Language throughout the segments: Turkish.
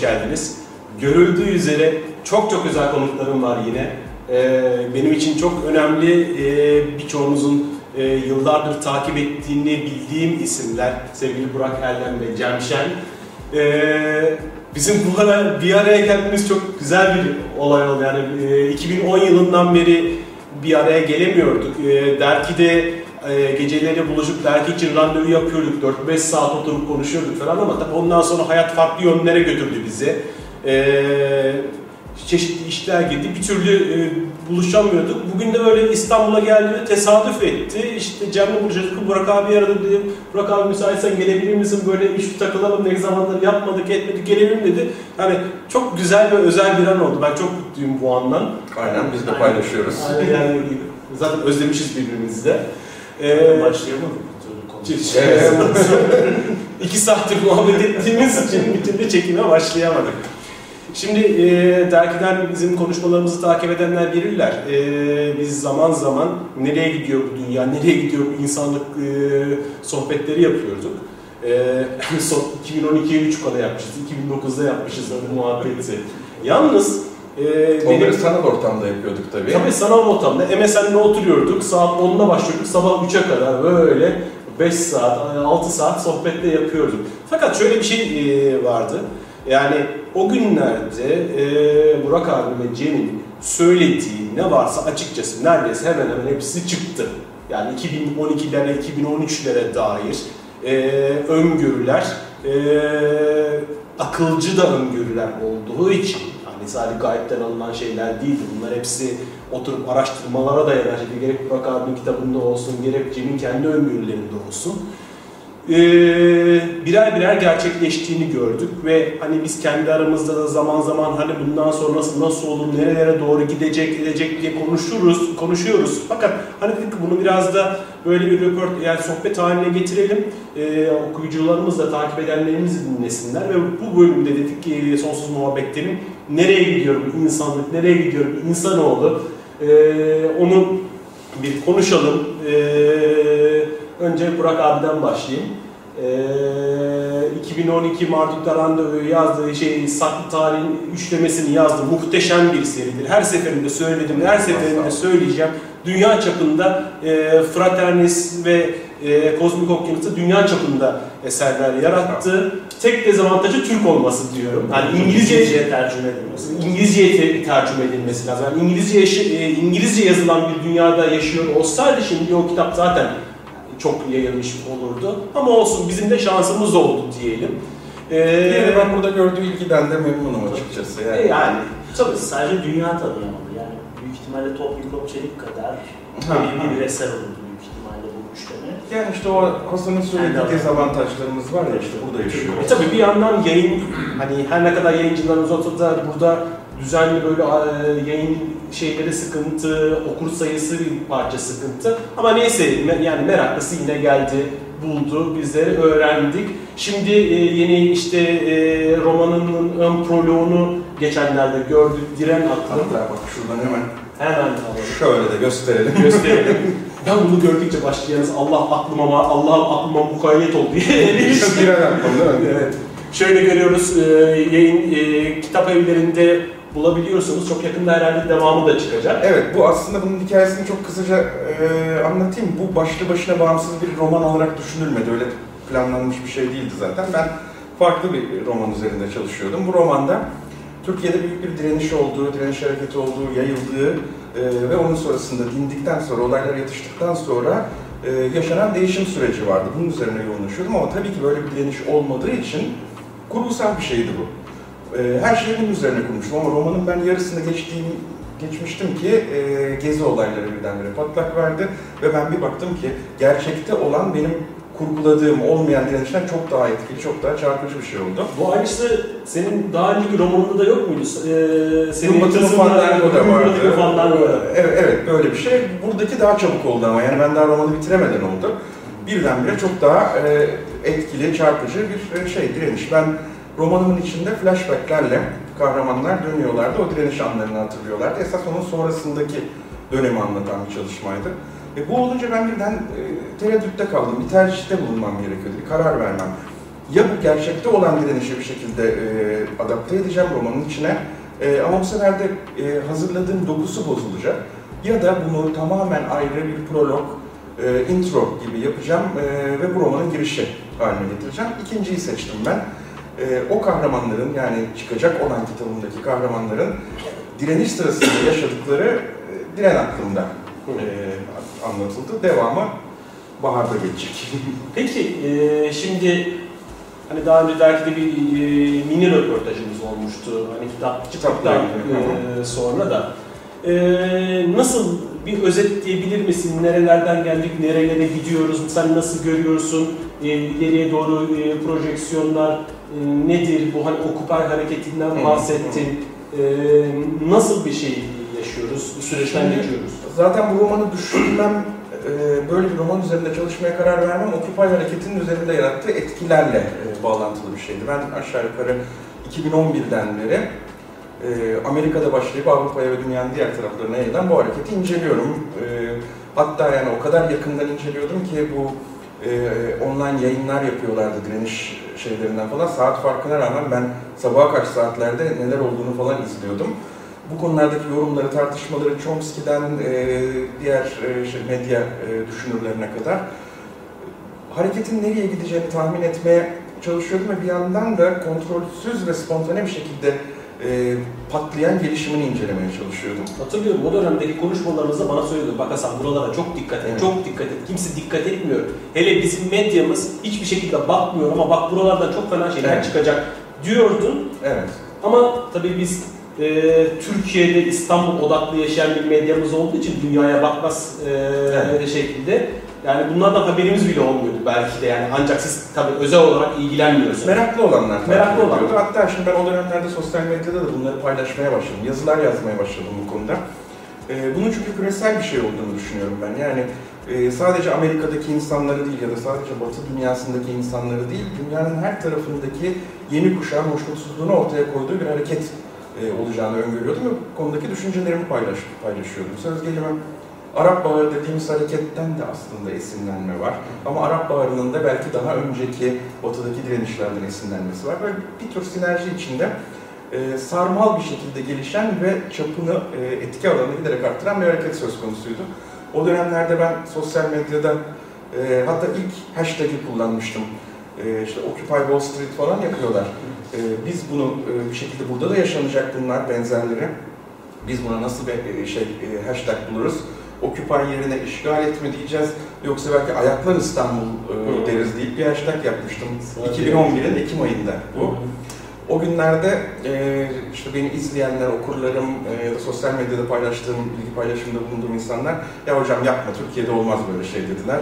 hoş geldiniz. Görüldüğü üzere çok çok özel konuklarım var yine. Ee, benim için çok önemli e, birçoğunuzun e, yıllardır takip ettiğini bildiğim isimler. Sevgili Burak Erdem ve Cem Şen. Ee, bizim bu ara bir araya gelmemiz çok güzel bir olay oldu. Yani e, 2010 yılından beri bir araya gelemiyorduk. E, Derki'de e, geceleri buluşup dergi için randevu yapıyorduk. 4-5 saat oturup konuşuyorduk falan ama tabii ondan sonra hayat farklı yönlere götürdü bizi. E, çeşitli işler girdi. Bir türlü e, buluşamıyorduk. Bugün de böyle İstanbul'a geldiğinde tesadüf etti. İşte Cem'le buluşacaktık. Burak abi aradı dedim. Burak abi müsaitsen gelebilir misin? Böyle bir şu takılalım ne zamandır yapmadık etmedik gelelim dedi. Yani çok güzel ve özel bir an oldu. Ben çok mutluyum bu andan. Aynen biz de paylaşıyoruz. Aynen yani zaten özlemişiz birbirimizi de. Ee, Başlayamadık. Evet. İki saattir muhabbet ettiğimiz için bir türlü çekime başlayamadık. Şimdi e, dergiden bizim konuşmalarımızı takip edenler bilirler. E, biz zaman zaman nereye gidiyor bu dünya, nereye gidiyor bu insanlık e, sohbetleri yapıyorduk. E, son 2012'ye 3 kala yapmışız, 2009'da yapmışız bu muhabbeti. Yalnız e, Onları benim... sanal ortamda yapıyorduk tabii. Tabii sanal ortamda MSN'de oturuyorduk. Saat 10'da başlıyorduk. Sabah 3'e kadar böyle 5 saat, 6 saat sohbette yapıyorduk. Fakat şöyle bir şey vardı. Yani o günlerde e, Burak abi ve Cem'in söylediği ne varsa açıkçası neredeyse hemen hemen hepsi çıktı. Yani 2012'lere, 2013'lere dair e, öngörüler, e, akılcı da öngörüler olduğu için hani sadece gayipten alınan şeyler değildi. Bunlar hepsi oturup araştırmalara dayanan şey. Gerek Burak abinin kitabında olsun, gerek Cem'in kendi öngörülerinde olsun. Ee, birer birer gerçekleştiğini gördük ve hani biz kendi aramızda da zaman zaman hani bundan sonrası nasıl olur, nerelere doğru gidecek, gidecek diye konuşuruz, konuşuyoruz. Fakat hani dedik bunu biraz da böyle bir röport, yani sohbet haline getirelim. Ee, okuyucularımız da takip edenlerimiz de dinlesinler ve bu bölümde dedik ki sonsuz muhabbetlerin nereye gidiyor bu insanlık, nereye gidiyor bu insanoğlu ee, onu bir konuşalım. Ee, önce Burak abiden başlayayım. Ee, 2012 Marduk'ta randevuyu yazdığı şey saklı tarihin üçlemesini yazdı. Muhteşem bir seridir. Her seferinde söyledim, her seferinde söyleyeceğim. Dünya çapında e, Fraternis ve e, Kozmik Okyanus'ta dünya çapında eserler yarattı. Tek dezavantajı Türk olması diyorum. Yani İngilizce, İngilizceye tercüme edilmesi. İngilizceye tercüme edilmesi lazım. Yani İngilizce, e, İngilizce yazılan bir dünyada yaşıyor olsaydı şimdi o kitap zaten çok yayılmış olurdu. Ama olsun bizim de şansımız oldu diyelim. Ee, yani ben burada gördüğü ilgiden de memnunum açıkçası. Yani, yani tabii sadece dünya tanıyamadı. İhtimalle Toplum Çelik kadar önemli bir eser olurdu büyük ihtimalle bu üçleme. Yani işte o Hasan'ın söylediği Yani- dezavantajlarımız var ya işte burada yaşıyor. E tabii bir yandan yayın hani her ne kadar yayıncılarımız olsa da burada düzenli böyle e, yayın şeyleri sıkıntı, okur sayısı bir parça sıkıntı. Ama neyse yani meraklısı yine geldi, buldu, bizleri öğrendik. Şimdi e, yeni işte e, romanının ön proloğunu geçenlerde gördük. Diren aklım. Hatta bak şuradan hemen Hemen alalım. şöyle de gösterelim. gösterelim. ben bunu gördükçe başlayacağız. Allah aklıma var, Allah aklıma mukayyet ol diye. Değil mi? Evet. Şöyle görüyoruz, e, yayın e, kitap evlerinde bulabiliyorsunuz. Çok yakında herhalde devamı da çıkacak. Evet, bu aslında bunun hikayesini çok kısaca e, anlatayım. Bu başlı başına bağımsız bir roman olarak düşünülmedi. Öyle planlanmış bir şey değildi zaten. Ben farklı bir roman üzerinde çalışıyordum. Bu romanda Türkiye'de büyük bir direniş olduğu, direniş hareketi olduğu, yayıldığı e, ve onun sonrasında dindikten sonra, olaylar yatıştıktan sonra e, yaşanan değişim süreci vardı. Bunun üzerine yoğunlaşıyordum ama tabii ki böyle bir direniş olmadığı için kurgusal bir şeydi bu. E, her şeyi bunun üzerine konuştum ama romanın ben yarısında geçtiğim, geçmiştim ki e, gezi olayları birdenbire patlak verdi ve ben bir baktım ki gerçekte olan benim kurguladığım olmayan direnişten çok daha etkili, çok daha çarpıcı bir şey oldu. Bu aynısı senin daha önceki romanında da yok muydu? Ee, senin Batı kızın Fandango da vardı. Fandango da. Evet, evet böyle bir şey. Buradaki daha çabuk oldu ama yani ben daha romanı bitiremeden oldu. Birdenbire çok daha e, etkili, çarpıcı bir e, şey, direniş. Ben romanımın içinde flashbacklerle kahramanlar dönüyorlardı, o direniş anlarını hatırlıyorlardı. Esas onun sonrasındaki dönemi anlatan bir çalışmaydı. E, bu olunca ben birden e, tereddütte kaldım, bir tercihte bulunmam gerekiyordu, bir karar vermem ya bu gerçekte olan direnişi bir şekilde e, adapte edeceğim romanın içine e, ama bu sefer de e, hazırladığım dokusu bozulacak. Ya da bunu tamamen ayrı bir prolog, e, intro gibi yapacağım e, ve bu romanın girişi haline getireceğim. İkinciyi seçtim ben. E, o kahramanların yani çıkacak olan kitabımdaki kahramanların direniş sırasında yaşadıkları e, diren aklımda e, anlatıldı. Devamı baharda gelecek. Peki e, şimdi hani daha önce belki de bir e, mini röportajımız olmuştu. Hani kitap çıktıktan e, sonra da. E, nasıl bir özetleyebilir misin? Nerelerden geldik, nerelere gidiyoruz? Sen nasıl görüyorsun? E, ileriye doğru e, projeksiyonlar e, nedir? Bu hani Occupy hareketinden bahsettin. E, nasıl bir şey yaşıyoruz? Bu süreçten Şimdi- geçiyoruz. Zaten bu romanı düşünmem, e, böyle bir roman üzerinde çalışmaya karar vermem Occupy hareketinin üzerinde yarattığı etkilerle e, bağlantılı bir şeydi. Ben aşağı yukarı 2011'den beri e, Amerika'da başlayıp Avrupa'ya ve dünyanın diğer taraflarına yayılan bu hareketi inceliyorum. Hatta yani o kadar yakından inceliyordum ki bu e, online yayınlar yapıyorlardı direniş şeylerinden falan. Saat farkına rağmen ben sabaha kaç saatlerde neler olduğunu falan izliyordum. Bu konulardaki yorumları, tartışmaları Chomsky'den e, diğer e, şey, medya e, düşünürlerine kadar hareketin nereye gideceğini tahmin etmeye çalışıyordum ve bir yandan da kontrolsüz ve spontane bir şekilde e, patlayan gelişimini incelemeye çalışıyordum. Hatırlıyorum o dönemdeki konuşmalarımızda bana söylüyordu. Bak Hasan buralara çok dikkat et, Evet. çok dikkat et. Kimse dikkat etmiyor. Hele bizim medyamız hiçbir şekilde bakmıyor ama bak buralardan çok fena şeyler Evet. çıkacak diyordun. Evet. Ama tabii biz e, Türkiye'de İstanbul odaklı yaşayan bir medyamız olduğu için dünyaya bakmaz e, Evet. şekilde. Yani bunlardan haberimiz bile olmuyordu belki de yani ancak siz tabii özel olarak ilgilenmiyorsunuz. Meraklı olanlar Meraklı olan. ediyordu. Hatta şimdi ben o dönemlerde sosyal medyada da bunları paylaşmaya başladım. Yazılar yazmaya başladım bu konuda. Ee, bunun çünkü küresel bir şey olduğunu düşünüyorum ben. Yani e, sadece Amerika'daki insanları değil ya da sadece Batı dünyasındaki insanları değil, dünyanın her tarafındaki yeni kuşağın hoşnutsuzluğunu ortaya koyduğu bir hareket e, olacağını öngörüyordum ve konudaki düşüncelerimi paylaş, paylaşıyordum. Söz gelimi Arap Baharı dediğimiz hareketten de aslında esinlenme var. Ama Arap Baharı'nın da belki daha önceki batıdaki direnişlerden esinlenmesi var. Böyle bir tür sinerji içinde e, sarmal bir şekilde gelişen ve çapını, e, etki alanını giderek arttıran bir hareket söz konusuydu. O dönemlerde ben sosyal medyada e, hatta ilk hashtag'i kullanmıştım. E, işte Occupy Wall Street falan yapıyorlar. E, biz bunu e, bir şekilde burada da yaşanacak bunlar benzerleri. Biz buna nasıl bir e, şey e, hashtag buluruz? Occupy yerine işgal etme diyeceğiz. Yoksa belki ayaklar İstanbul e, deriz deyip bir hashtag yapmıştım. Sadece- 2011'in Ekim ayında bu. O günlerde e, işte beni izleyenler, okurlarım e, ya da sosyal medyada paylaştığım, bilgi paylaşımında bulunduğum insanlar ya hocam yapma Türkiye'de olmaz böyle şey dediler.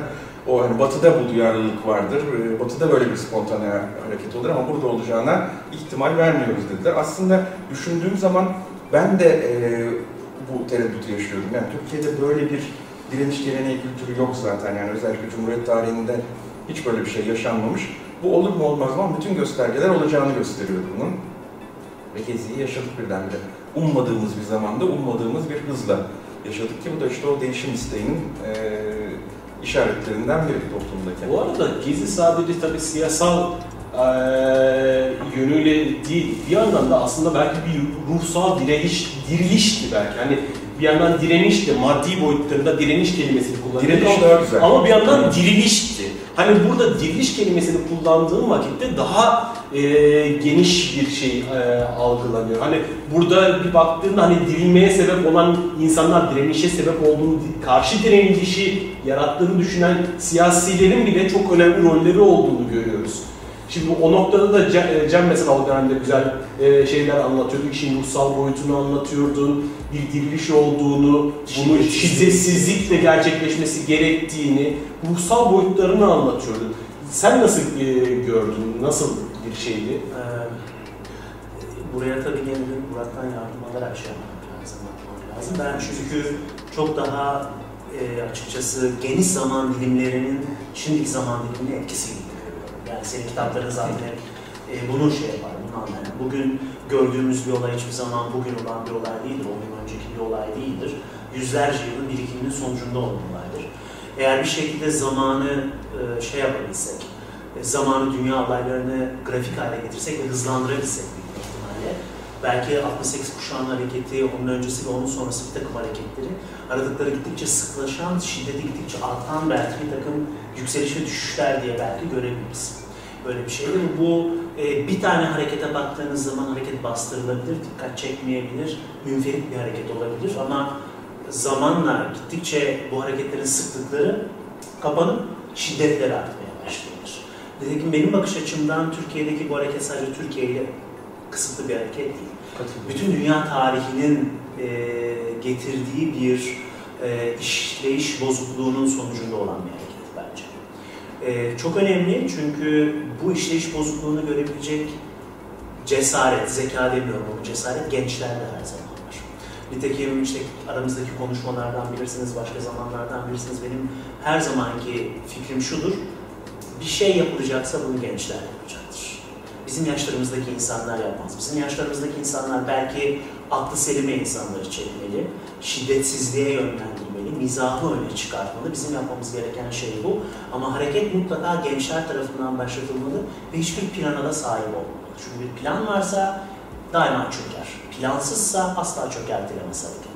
O hani batıda bu duyarlılık vardır, e, batıda böyle bir spontane hareket olur ama burada olacağına ihtimal vermiyoruz dediler. Aslında düşündüğüm zaman ben de e, bu tereddütü yaşıyordum. Yani Türkiye'de böyle bir direniş geleneği kültürü yok zaten yani özellikle Cumhuriyet tarihinde hiç böyle bir şey yaşanmamış. Bu olur mu olmaz mı bütün göstergeler olacağını gösteriyordu bunun. Ve Gezi'yi yaşadık birdenbire. Ummadığımız bir zamanda, ummadığımız bir hızla yaşadık ki bu da işte o değişim isteğinin eee işaretlerinden biri toplumdaki. Bu arada Gezi sadece tabii siyasal eee yönüyle değil, bir yandan da aslında belki bir ruhsal direniş, dirilişti belki. Hani bir yandan direniş de maddi boyutlarında direniş kelimesini kullanıyor. Direniş daha güzel. ama bir yandan dirilişti. Hani burada diriliş kelimesini kullandığım vakitte daha eee, geniş bir şey eee, algılanıyor. Hani burada bir baktığında hani dirilmeye sebep olan insanlar direnişe sebep olduğunu, karşı direnişi yarattığını düşünen siyasilerin bile çok önemli rolleri olduğunu görüyoruz. Şimdi o noktada da Ce- Cem mesela o dönemde güzel e, şeyler anlatıyordu. İşin ruhsal boyutunu anlatıyordun. Bir diriliş olduğunu, Şiddetsizlik. şiddetsizlikle gerçekleşmesi gerektiğini, ruhsal boyutlarını anlatıyordun. Sen nasıl e, gördün? Nasıl bir şeydi? Ee, buraya tabii gene de Murat'tan yardım alarak şey yapmak lazım, lazım. Ben çünkü çok daha e, açıkçası geniş zaman dilimlerinin şimdiki zaman dilimine etkisi gibi görüyorum. Yani senin kitapların zaten hep e, bunu şey yapar, bunu anlar. Yani bugün gördüğümüz bir olay hiçbir zaman bugün olan bir olay değildir, on yıl önceki bir olay değildir. Yüzlerce yılın birikiminin sonucunda olan olaydır. Eğer bir şekilde zamanı e, şey yapabilsek, e, zamanı dünya olaylarını grafik hale getirsek ve hızlandırabilsek büyük ihtimalle belki 68 kuşağın hareketi, onun öncesi ve onun sonrası bir takım hareketleri aradıkları gittikçe sıklaşan, şiddeti gittikçe artan belki bir takım yükseliş ve düşüşler diye belki görebiliriz. Böyle bir şeydir. Bu e, bir tane harekete baktığınız zaman hareket bastırılabilir, dikkat çekmeyebilir, münferit bir hareket olabilir ama zamanla gittikçe bu hareketlerin sıklıkları kapanıp şiddetleri artmaya başlıyor. Nitekim benim bakış açımdan Türkiye'deki bu hareket sadece Türkiye ile kısıtlı bir hareket değil. Bütün dünya tarihinin e, getirdiği bir e, işleyiş bozukluğunun sonucunda olan bir hareket bence. E, çok önemli çünkü bu işleyiş bozukluğunu görebilecek cesaret, zeka demiyorum ama cesaret gençlerde her zaman var. Nitekim işte aramızdaki konuşmalardan bilirsiniz, başka zamanlardan bilirsiniz. Benim her zamanki fikrim şudur, bir şey yapılacaksa bunu gençler yapacaktır. Bizim yaşlarımızdaki insanlar yapmaz. Bizim yaşlarımızdaki insanlar belki aklı selime insanları çekmeli, şiddetsizliğe yönlendirmeli, mizahı öne çıkartmalı. Bizim yapmamız gereken şey bu. Ama hareket mutlaka gençler tarafından başlatılmalı ve hiçbir plana da sahip olmamalı. Çünkü bir plan varsa daima çöker. Plansızsa asla çökertilemez hareket.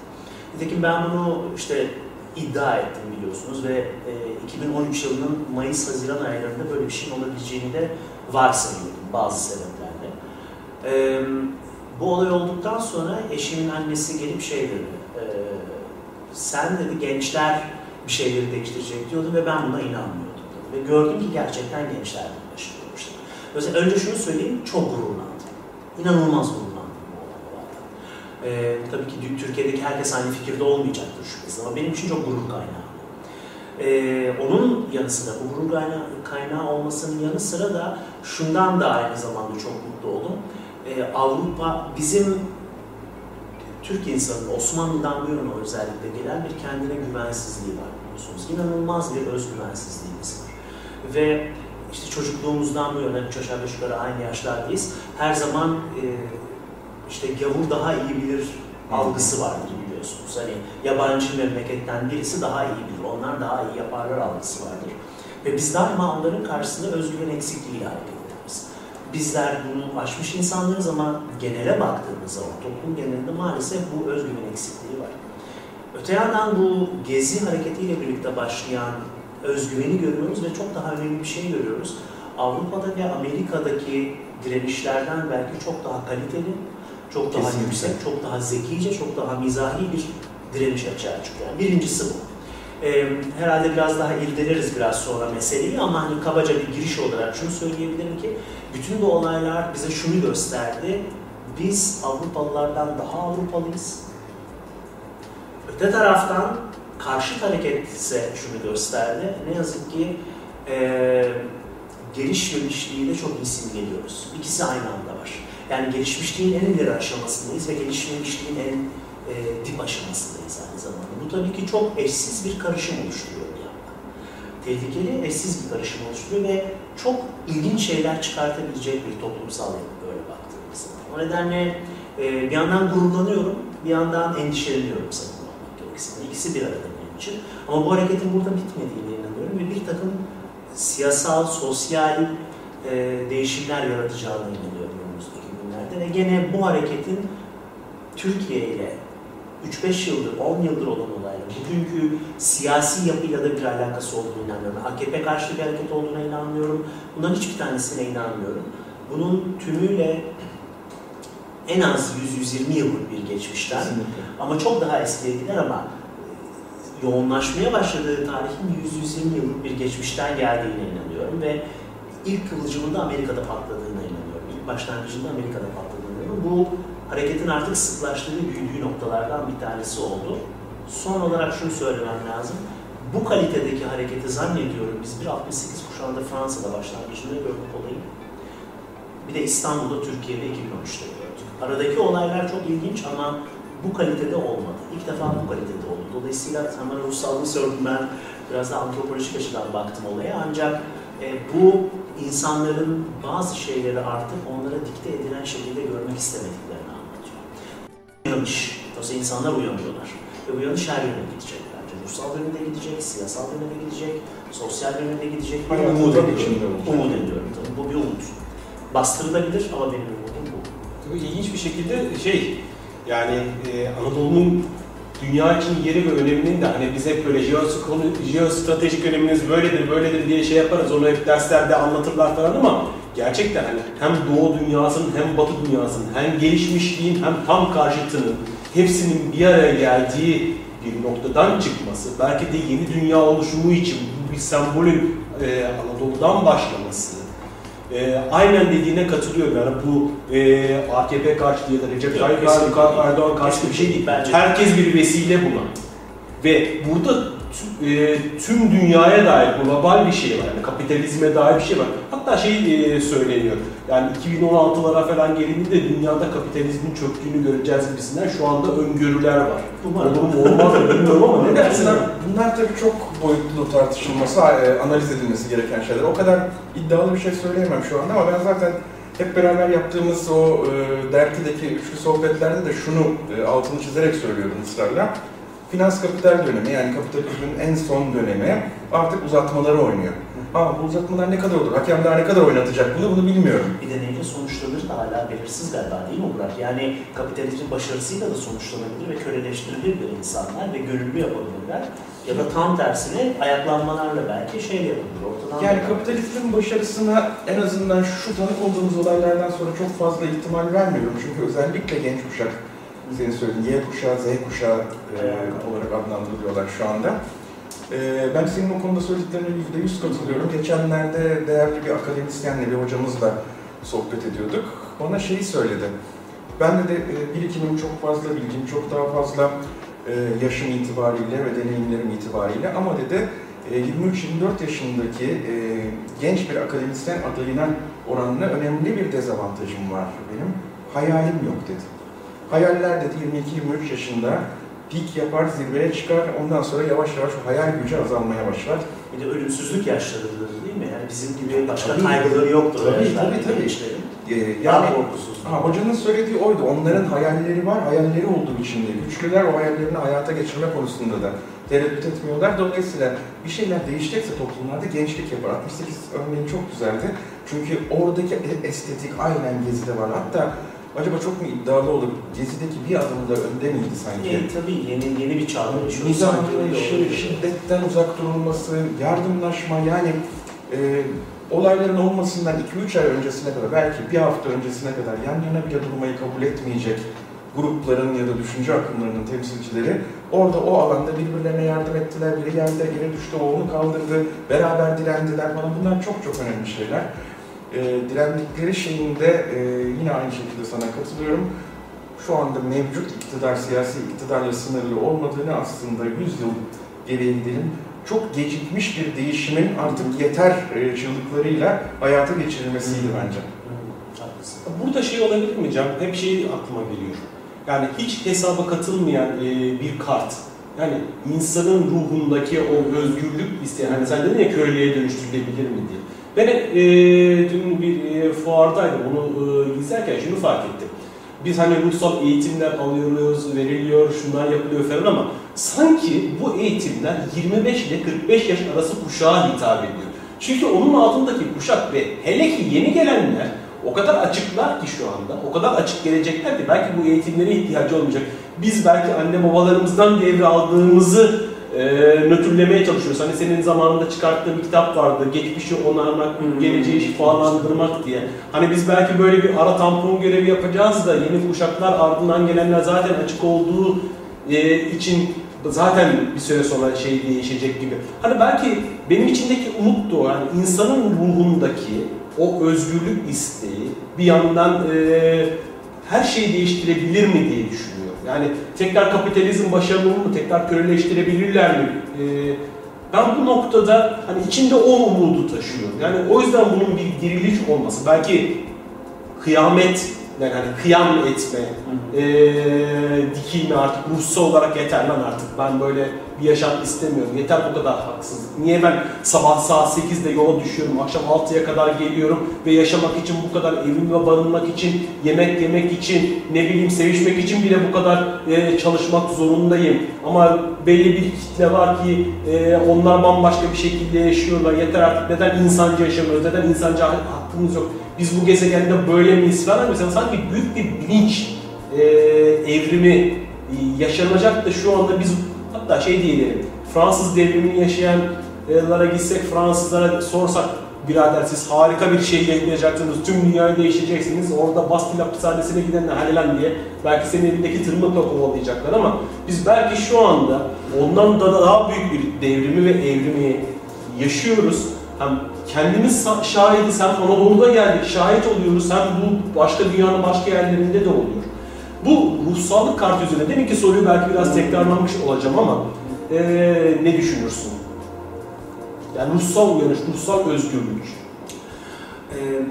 Nitekim ben bunu işte iddia ettim biliyorsunuz ve e, 2013 yılının Mayıs-Haziran aylarında böyle bir şeyin olabileceğini de varsayıyordum bazı sebeplerle. E, bu olay olduktan sonra eşimin annesi gelip şey dedi, e, sen dedi gençler bir şeyleri değiştirecek diyordu ve ben buna inanmıyordum. Dedi. Ve gördüm ki gerçekten gençler başlıyormuş. Mesela önce şunu söyleyeyim, çok gururlandım. İnanılmaz gururlandım bu olaylardan. Ee, tabii ki Türkiye'deki herkes aynı fikirde olmayacaktır şüphesiz ama benim için çok gurur kaynağı. Ee, onun yanı sıra, bu gurur kaynağı, kaynağı olmasının yanı sıra da şundan da aynı zamanda çok mutlu oldum. Ee, Avrupa bizim Türk insanının Osmanlı'dan bu yana özellikle gelen bir kendine güvensizliği var biliyorsunuz. İnanılmaz bir özgüvensizliğimiz var. Ve işte çocukluğumuzdan bu yana üç aşağı beş yukarı aynı yaşlardayız. Her zaman e, işte gavur daha iyi bilir algısı vardır biliyorsunuz. Hani yabancı memleketten birisi daha iyi bilir, onlar daha iyi yaparlar algısı vardır. Ve biz daima onların karşısında özgüven eksikliğiyle hareket ederiz. Bizler bunu aşmış insanlarız ama genele baktığımız zaman toplum genelinde maalesef bu özgüven eksikliği var. Öte yandan bu gezi hareketiyle birlikte başlayan özgüveni görüyoruz ve çok daha önemli bir şey görüyoruz. Avrupa'da ve Amerika'daki direnişlerden belki çok daha kaliteli, çok daha Kesinlikle. yüksek, çok daha zekice, çok daha mizahi bir direniş açığa çıkıyor. Yani birincisi bu. Ee, herhalde biraz daha irdeleriz biraz sonra meseleyi ama hani kabaca bir giriş olarak şunu söyleyebilirim ki bütün bu olaylar bize şunu gösterdi. Biz Avrupalılardan daha Avrupalıyız. Öte taraftan karşıt hareket ise şunu gösterdi. Ne yazık ki e, gelişmemişliği de çok iyi simgeliyoruz. İkisi aynı anda var. Yani gelişmişliğin en ileri aşamasındayız ve gelişmemişliğin en e, dip aşamasındayız aynı zamanda. Bu tabii ki çok eşsiz bir karışım oluşturuyor bir yandan. Tehlikeli, eşsiz bir karışım oluşturuyor ve çok ilginç şeyler çıkartabilecek bir toplumsal yapı böyle baktığımız zaman. O nedenle e, bir yandan gururlanıyorum, bir yandan endişeleniyorum sanırım olmak gerekirse. İkisi bir arada benim için. Ama bu hareketin burada bitmediğine inanıyorum ve bir takım siyasal, sosyal e, değişimler yaratacağına inanıyorum gene bu hareketin Türkiye ile 3-5 yıldır, 10 yıldır olan olayla, bugünkü siyasi yapıyla da bir alakası olduğunu inanıyorum. AKP karşı bir hareket olduğuna inanmıyorum. Bunların hiçbir tanesine inanmıyorum. Bunun tümüyle en az 100-120 yıllık bir geçmişten Kesinlikle. ama çok daha eskiye gider ama yoğunlaşmaya başladığı tarihin 100-120 yıllık bir geçmişten geldiğine inanıyorum ve ilk kıvılcımında Amerika'da patladığına inanıyorum. İlk başlangıcında Amerika'da patladığına. Bu hareketin artık sıklaştığı, büyüdüğü noktalardan bir tanesi oldu. Son olarak şunu söylemem lazım. Bu kalitedeki hareketi zannediyorum biz bir 68 kuşağında Fransa'da başlangıcında gördük olayı. Bir de İstanbul'da, Türkiye'de 2013'te gördük. Aradaki olaylar çok ilginç ama bu kalitede olmadı. İlk defa bu kalitede oldu. Dolayısıyla sen bana ruhsallığını sordun ben biraz da antropolojik açıdan baktım olaya. Ancak e, bu insanların bazı şeyleri artık onlara dikte edilen şekilde görmek istemediklerini anlatıyor. Uyanış. Oysa insanlar uyanıyorlar. Ve uyanış her yöne gidecek bence. Ruhsal yönünde gidecek, siyasal yönünde gidecek, sosyal yönünde gidecek. Hayatın umut ediyorum. Umut ediyorum tabii. Bu bir umut. Bastırılabilir ama benim umudum bu. Tabii ilginç bir şekilde şey yani e, Anadolu'nun dünya için yeri ve öneminin de hani biz hep böyle jeostratejik, öneminiz böyledir böyledir diye şey yaparız. Onu hep derslerde anlatırlar falan ama gerçekten hani hem doğu dünyasının hem batı dünyasının hem gelişmişliğin hem tam karşıtının hepsinin bir araya geldiği bir noktadan çıkması belki de yeni dünya oluşumu için bu bir sembolün e, Anadolu'dan başlaması e, aynen dediğine katılıyorum yani bu e, AKP karşıtı ya da Recep Tayyip. Erdoğan karşıtı bir şey değil. Bence- Herkes bir vesile buna. Ve burada tüm dünyaya dair global bir şey var. Yani kapitalizme dair bir şey var. Hatta şey e, söyleniyor. Yani 2016'lara falan gelindiğinde dünyada kapitalizmin çöktüğünü göreceğiz gibisinden şu anda öngörüler var. Umarım. Olur mu olmaz mı bilmiyorum ama ne dersin? Bunlar, bunlar tabii çok boyutlu tartışılması, e, analiz edilmesi gereken şeyler. O kadar iddialı bir şey söyleyemem şu anda ama ben zaten hep beraber yaptığımız o e, dergideki üçlü sohbetlerde de şunu e, altını çizerek söylüyordum ısrarla. Finans kapital dönemi yani kapitalizmin en son dönemi artık uzatmaları oynuyor. Ama bu uzatmalar ne kadar olur? Hakemler ne kadar oynatacak bunu bunu bilmiyorum. Bir de neyle sonuçlanır da hala belirsiz galiba değil mi Burak? Yani kapitalizmin başarısıyla da sonuçlanabilir ve köleleştirilebilir insanlar ve gönüllü yapabilirler. Ya da tam tersine ayaklanmalarla belki şey yapabilir, ortadan Yani kapitalizmin başarısına en azından şu tanık olduğumuz olaylardan sonra çok fazla ihtimal vermiyorum. Çünkü özellikle genç kuşak, senin söylediğin Y kuşağı, Z kuşağı e, olarak adlandırılıyorlar şu anda. E, ben senin o konuda söylediklerine yüzde yüz katılıyorum. Geçenlerde değerli bir akademisyenle, bir hocamızla sohbet ediyorduk. Bana şeyi söyledi. Ben de, de e, birikimim çok fazla, bilgim çok daha fazla e, yaşım itibariyle ve deneyimlerim itibariyle ama dedi e, 23-24 yaşındaki e, genç bir akademisyen adayına oranla önemli bir dezavantajım var benim. Hayalim yok dedi. Hayaller dedi 22-23 yaşında pik yapar, zirveye çıkar, ondan sonra yavaş yavaş o hayal gücü azalmaya başlar. Bir de ölümsüzlük yaşlarıdır değil mi? Yani bizim gibi başka Tabii. kaygıları yoktur Tabii, tabii, tabii. gençlerin. E, Yani. Ha, hocanın söylediği oydu. Onların hayalleri var, hayalleri olduğu için de güçlüler o hayallerini hayata geçirme konusunda da tereddüt etmiyorlar. Dolayısıyla bir şeyler değişecekse toplumlarda gençlik yapar. 68 örneğin çok güzeldi. Çünkü oradaki e- estetik aynen Gezi'de var. Hatta acaba çok mu iddialı olur? Gezi'deki bir adım da önde miydi sanki? E, tabii yeni yeni bir çağda yaşıyoruz. Nizam sanki öyle anlayışı, oluyor. şiddetten uzak durulması, yardımlaşma yani e, olayların olmasından 2-3 ay öncesine kadar, belki bir hafta öncesine kadar yan yana bile durmayı kabul etmeyecek grupların ya da düşünce akımlarının temsilcileri orada o alanda birbirlerine yardım ettiler. Biri yerde yere düştü, o onu kaldırdı, beraber direndiler falan. Bunlar çok çok önemli şeyler. E, direndikleri şeyinde e, yine aynı şekilde sana katılıyorum. Şu anda mevcut iktidar, siyasi iktidarla sınırlı olmadığını aslında 100 yıl geriye gidelim. Çok gecikmiş bir değişimin artık yeter e, çığlıklarıyla hayata geçirilmesiydi bence. Burada şey olabilir mi Can? Hep şey aklıma geliyor. Yani hiç hesaba katılmayan e, bir kart. Yani insanın ruhundaki o özgürlük isteyen, hani sen dedin ya köleliğe dönüştürülebilir mi diye. Ben e, dün bir e, fuardaydım, onu e, izlerken şunu fark ettim. Biz hani ruhsal eğitimler alıyoruz, veriliyor, şunlar yapılıyor falan ama sanki bu eğitimler 25 ile 45 yaş arası kuşağa hitap ediyor. Çünkü onun altındaki kuşak ve hele ki yeni gelenler o kadar açıklar ki şu anda, o kadar açık gelecekler ki belki bu eğitimlere ihtiyacı olmayacak. Biz belki anne babalarımızdan devraldığımızı e, nötrlemeye çalışıyoruz. Hani senin zamanında çıkarttığın bir kitap vardı, geçmişi onarmak, Hmm. geleceği şifalandırmak diye. Hani biz belki böyle bir ara tampon görevi yapacağız da yeni kuşaklar ardından gelenler zaten açık olduğu e, için zaten bir süre sonra şey değişecek gibi. Hani belki benim içindeki umut da o. Yani insanın ruhundaki o özgürlük isteği bir yandan e, her şeyi değiştirebilir mi diye düşünüyor. Yani tekrar kapitalizm başarılı mı, tekrar köleleştirebilirler mi? E, ben bu noktada hani içinde o umudu taşıyorum. Yani o yüzden bunun bir diriliş olması, belki kıyamet, yani hani kıyam etme, e, dikilme artık ruhsal olarak yeter lan artık ben böyle bir yaşam istemiyorum. Yeter bu kadar haksızlık. Niye ben sabah saat 8'de yola düşüyorum, akşam 6'ya kadar geliyorum ve yaşamak için bu kadar evime barınmak için, yemek yemek için, ne bileyim sevişmek için bile bu kadar e, çalışmak zorundayım. Ama belli bir kitle var ki e, onlar bambaşka bir şekilde yaşıyorlar. Yeter artık neden insanca yaşamıyoruz, neden insanca hakkımız yok. Biz bu gezegende böyle miyiz falan mesela sanki büyük bir bilinç e, evrimi e, yaşanacak da şu anda biz hatta şey diyelim Fransız devrimini yaşayanlara gitsek Fransızlara sorsak birader siz harika bir şey yaşayacaksınız, tüm dünyayı değiştireceksiniz, orada Bastil hapishanesine gidenler hadi diye belki senin elindeki tırmıkla kovalayacaklar ama biz belki şu anda ondan da daha büyük bir devrimi ve evrimi yaşıyoruz. Hem kendimiz şahidiz hem Anadolu'da geldik, şahit oluyoruz hem bu başka dünyanın başka yerlerinde de oluyor. Bu ruhsallık kartı üzerine, demin ki soruyu belki biraz tekrarlamış olacağım ama ee, ne düşünürsün? Yani ruhsal uyanış, ruhsal özgürlük. E,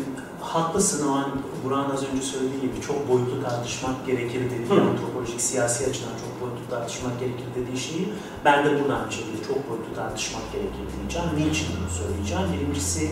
haklısın o an Burak'ın az önce söylediği gibi çok boyutlu tartışmak gerekir dediği, Hı. antropolojik, siyasi açıdan çok boyutlu tartışmak gerekir dediği şeyi ben de buradan şekilde çok boyutlu tartışmak gerekir diyeceğim. Niçin bunu söyleyeceğim? Birincisi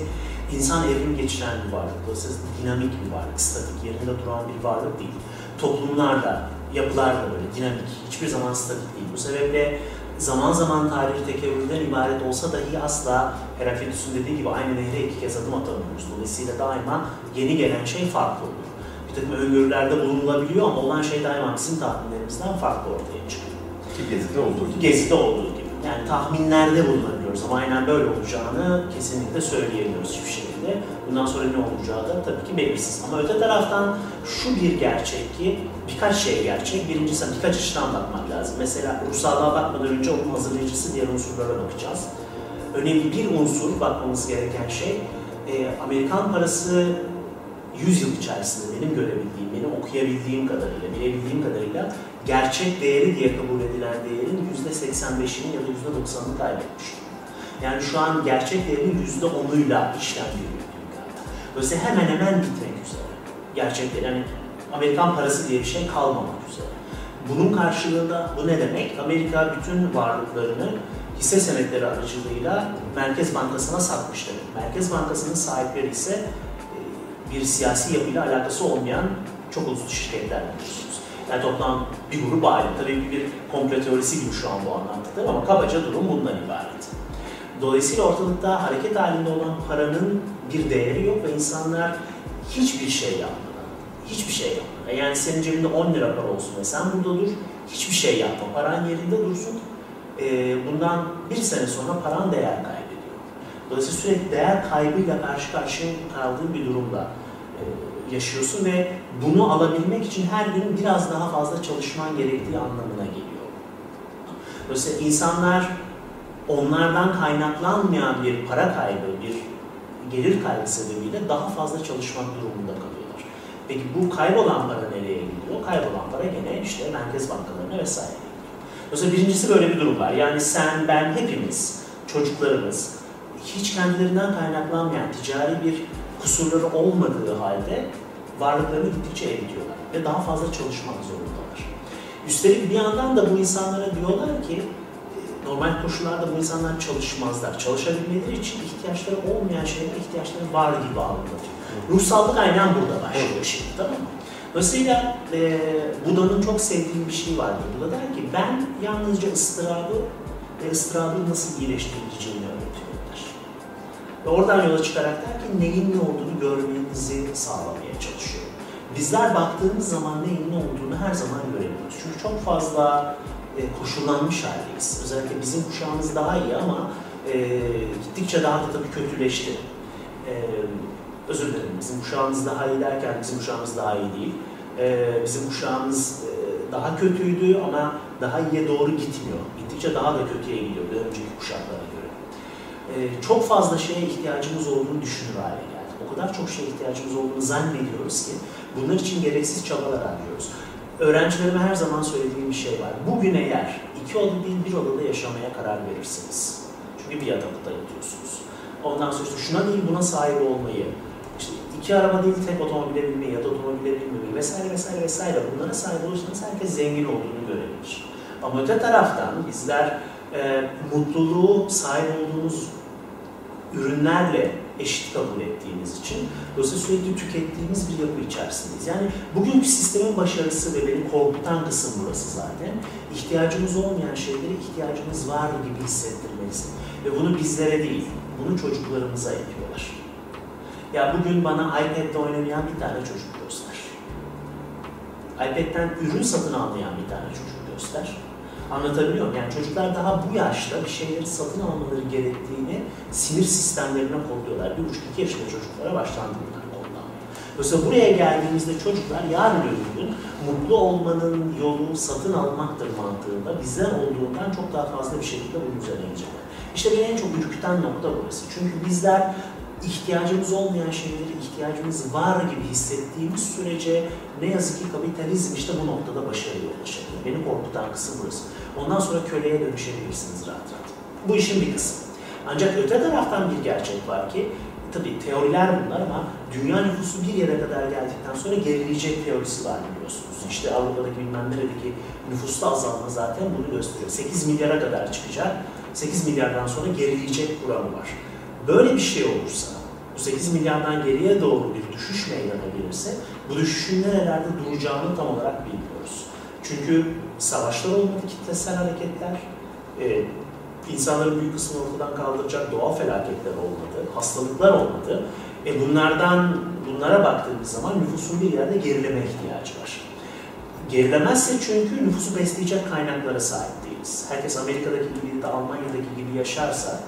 insan evrim geçiren bir varlık. Dolayısıyla dinamik bir varlık, statik, yerinde duran bir varlık değil. Toplumlar da, yapılar da böyle dinamik, hiçbir zaman statik değil. Bu sebeple zaman zaman tarihi tekevürden ibaret olsa dahi asla Heraklitus'un dediği gibi aynı nehre iki kez adım atamıyoruz. Dolayısıyla daima yeni gelen şey farklı oluyor. Bir takım öngörülerde bulunulabiliyor ama olan şey daima bizim tahminlerimizden farklı ortaya çıkıyor. Ki Gezi'de olduğu gibi. Gezi'de olduğu gibi. Yani tahminlerde bulunabiliyoruz ama aynen böyle olacağını kesinlikle söyleyemiyoruz hiçbir şekilde. Bundan sonra ne olacağı da tabii ki belirsiz. Ama öte taraftan şu bir gerçek ki birkaç şey gerçek. Birincisi birkaç açıdan bakmak lazım. Mesela ruhsallığa bakmadan önce onun hazırlayıcısı diğer unsurlara bakacağız. Önemli bir unsur bakmamız gereken şey Amerikan parası 100 yıl içerisinde benim görebildiğim, benim okuyabildiğim kadarıyla, bilebildiğim kadarıyla gerçek değeri diye kabul edilen değerin %85'ini ya da %90'ını kaybetmiş. Yani şu an gerçek değerin %10'uyla işlem görüyor dünyada. Dolayısıyla hemen hemen bitmek üzere. Gerçek değer, yani Amerikan parası diye bir şey kalmamak üzere. Bunun karşılığında bu ne demek? Amerika bütün varlıklarını hisse senetleri aracılığıyla Merkez Bankası'na satmış demek. Merkez Bankası'nın sahipleri ise bir siyasi yapıyla alakası olmayan çok uluslu şirketler biliyorsunuz. Yani toplam bir grup aile. Tabii bir komple teorisi gibi şu an bu anlattıklarım ama kabaca durum bundan ibaret. Dolayısıyla ortalıkta hareket halinde olan paranın bir değeri yok ve insanlar hiçbir şey yapmadan, hiçbir şey yapmadan. Yani senin cebinde 10 lira para olsun ve sen burada dur, hiçbir şey yapma. Paran yerinde dursun. Bundan bir sene sonra paran değer kaybediyor. Dolayısıyla sürekli değer kaybıyla karşı karşıya kaldığın bir durumda e, yaşıyorsun ve bunu alabilmek için her gün biraz daha fazla çalışman gerektiği anlamına geliyor. Dolayısıyla insanlar onlardan kaynaklanmayan bir para kaybı, bir gelir kaybı sebebiyle daha fazla çalışmak durumunda kalıyorlar. Peki bu kaybolan para nereye gidiyor? Kaybolan para gene işte merkez bankalarına vesaire gidiyor. Dolayısıyla birincisi böyle bir durum var. Yani sen, ben, hepimiz, çocuklarımız, hiç kendilerinden kaynaklanmayan ticari bir kusurları olmadığı halde varlıklarını gittikçe eritiyorlar ve daha fazla çalışmak zorundalar. Üstelik bir yandan da bu insanlara diyorlar ki e, normal koşullarda bu insanlar çalışmazlar. Çalışabilmeleri için ihtiyaçları olmayan şeylere ihtiyaçları var gibi anlatıyor. Ruhsallık aynen burada başlıyor şimdi tamam mı? Dolayısıyla e, Buda'nın çok sevdiğim bir şey vardır. Buda der ki ben yalnızca ıstırabı ve ıstırabı nasıl iyileştirileceğini ve oradan yola çıkarak der ki neyin ne olduğunu görmenizi sağlamaya çalışıyor. Bizler baktığımız zaman neyin ne olduğunu her zaman göremiyoruz. Çünkü çok fazla e, koşullanmış haldeyiz. Özellikle bizim kuşağımız daha iyi ama e, gittikçe daha da tabii kötüleşti. E, özür dilerim, bizim kuşağımız daha iyi derken bizim kuşağımız daha iyi değil. E, bizim kuşağımız e, daha kötüydü ama daha iyiye doğru gitmiyor. Gittikçe daha da kötüye gidiyor önceki kuşaklara Ee, çok fazla şeye ihtiyacımız olduğunu düşünür hale geldik. O kadar çok şeye ihtiyacımız olduğunu zannediyoruz ki bunlar için gereksiz çabalar harcıyoruz. Öğrencilerime her zaman söylediğim bir şey var. Bugün eğer iki oda değil bir odada yaşamaya karar verirsiniz. Çünkü bir yatakta yatıyorsunuz. Ondan sonra işte şuna değil buna sahip olmayı, işte iki araba değil tek otomobile binmeyi ya da otomobile binmeyi vesaire vesaire vesaire bunlara sahip olursanız herkes zengin olduğunu görebilir. Ama öte taraftan bizler e, mutluluğu sahip olduğunuz ürünlerle eşit kabul ettiğimiz için dolayısıyla sürekli tükettiğimiz bir yapı içerisindeyiz. Yani bugünkü sistemin başarısı ve beni korkutan kısım burası zaten. İhtiyacımız olmayan şeyleri ihtiyacımız var gibi hissettirmesi. Ve bunu bizlere değil, bunu çocuklarımıza yapıyorlar. Ya bugün bana iPad'de oynamayan bir tane çocuk göster. iPad'den ürün satın almayan bir tane çocuk göster. Anlatabiliyor muyum? Yani çocuklar daha bu yaşta bir şeyleri satın almaları gerektiğini sinir sistemlerine kodluyorlar. Bir buçuk iki yaşında çocuklara başlandı bunlar kodlanmaya. Buraya geldiğimizde çocuklar yarın öbür gün mutlu olmanın yolu satın almaktır mantığında bizler olduğundan çok daha fazla bir şekilde bunun üzerine inecekler. İşte beni en çok ürküten nokta burası. Çünkü bizler ihtiyacımız olmayan şeyleri ihtiyacımız var gibi hissettiğimiz sürece ne yazık ki kapitalizm işte bu noktada başarıya ulaşabilir. Beni korkutan kısım burası. Ondan sonra köleye dönüşebilirsiniz rahat rahat. Bu işin bir kısmı. Ancak öte taraftan bir gerçek var ki, tabii teoriler bunlar ama dünya nüfusu bir yere kadar geldikten sonra gerileyecek teorisi var biliyorsunuz. İşte Avrupa'daki bilmem neredeki nüfusta azalma zaten bunu gösteriyor. 8 milyara kadar çıkacak, 8 milyardan sonra gerileyecek kuramı var. Böyle bir şey olursa, bu 8 milyardan geriye doğru bir düşüş meydana gelirse, bu düşüşün nerelerde duracağını tam olarak bilmiyoruz. Çünkü savaşlar olmadı, kitlesel hareketler, e, insanların büyük kısmını ortadan kaldıracak doğal felaketler olmadı, hastalıklar olmadı. E bunlardan, bunlara baktığımız zaman nüfusun bir yerde gerileme ihtiyacı var. Gerilemezse çünkü nüfusu besleyecek kaynaklara sahip değiliz. Herkes Amerika'daki gibi de Almanya'daki gibi yaşarsa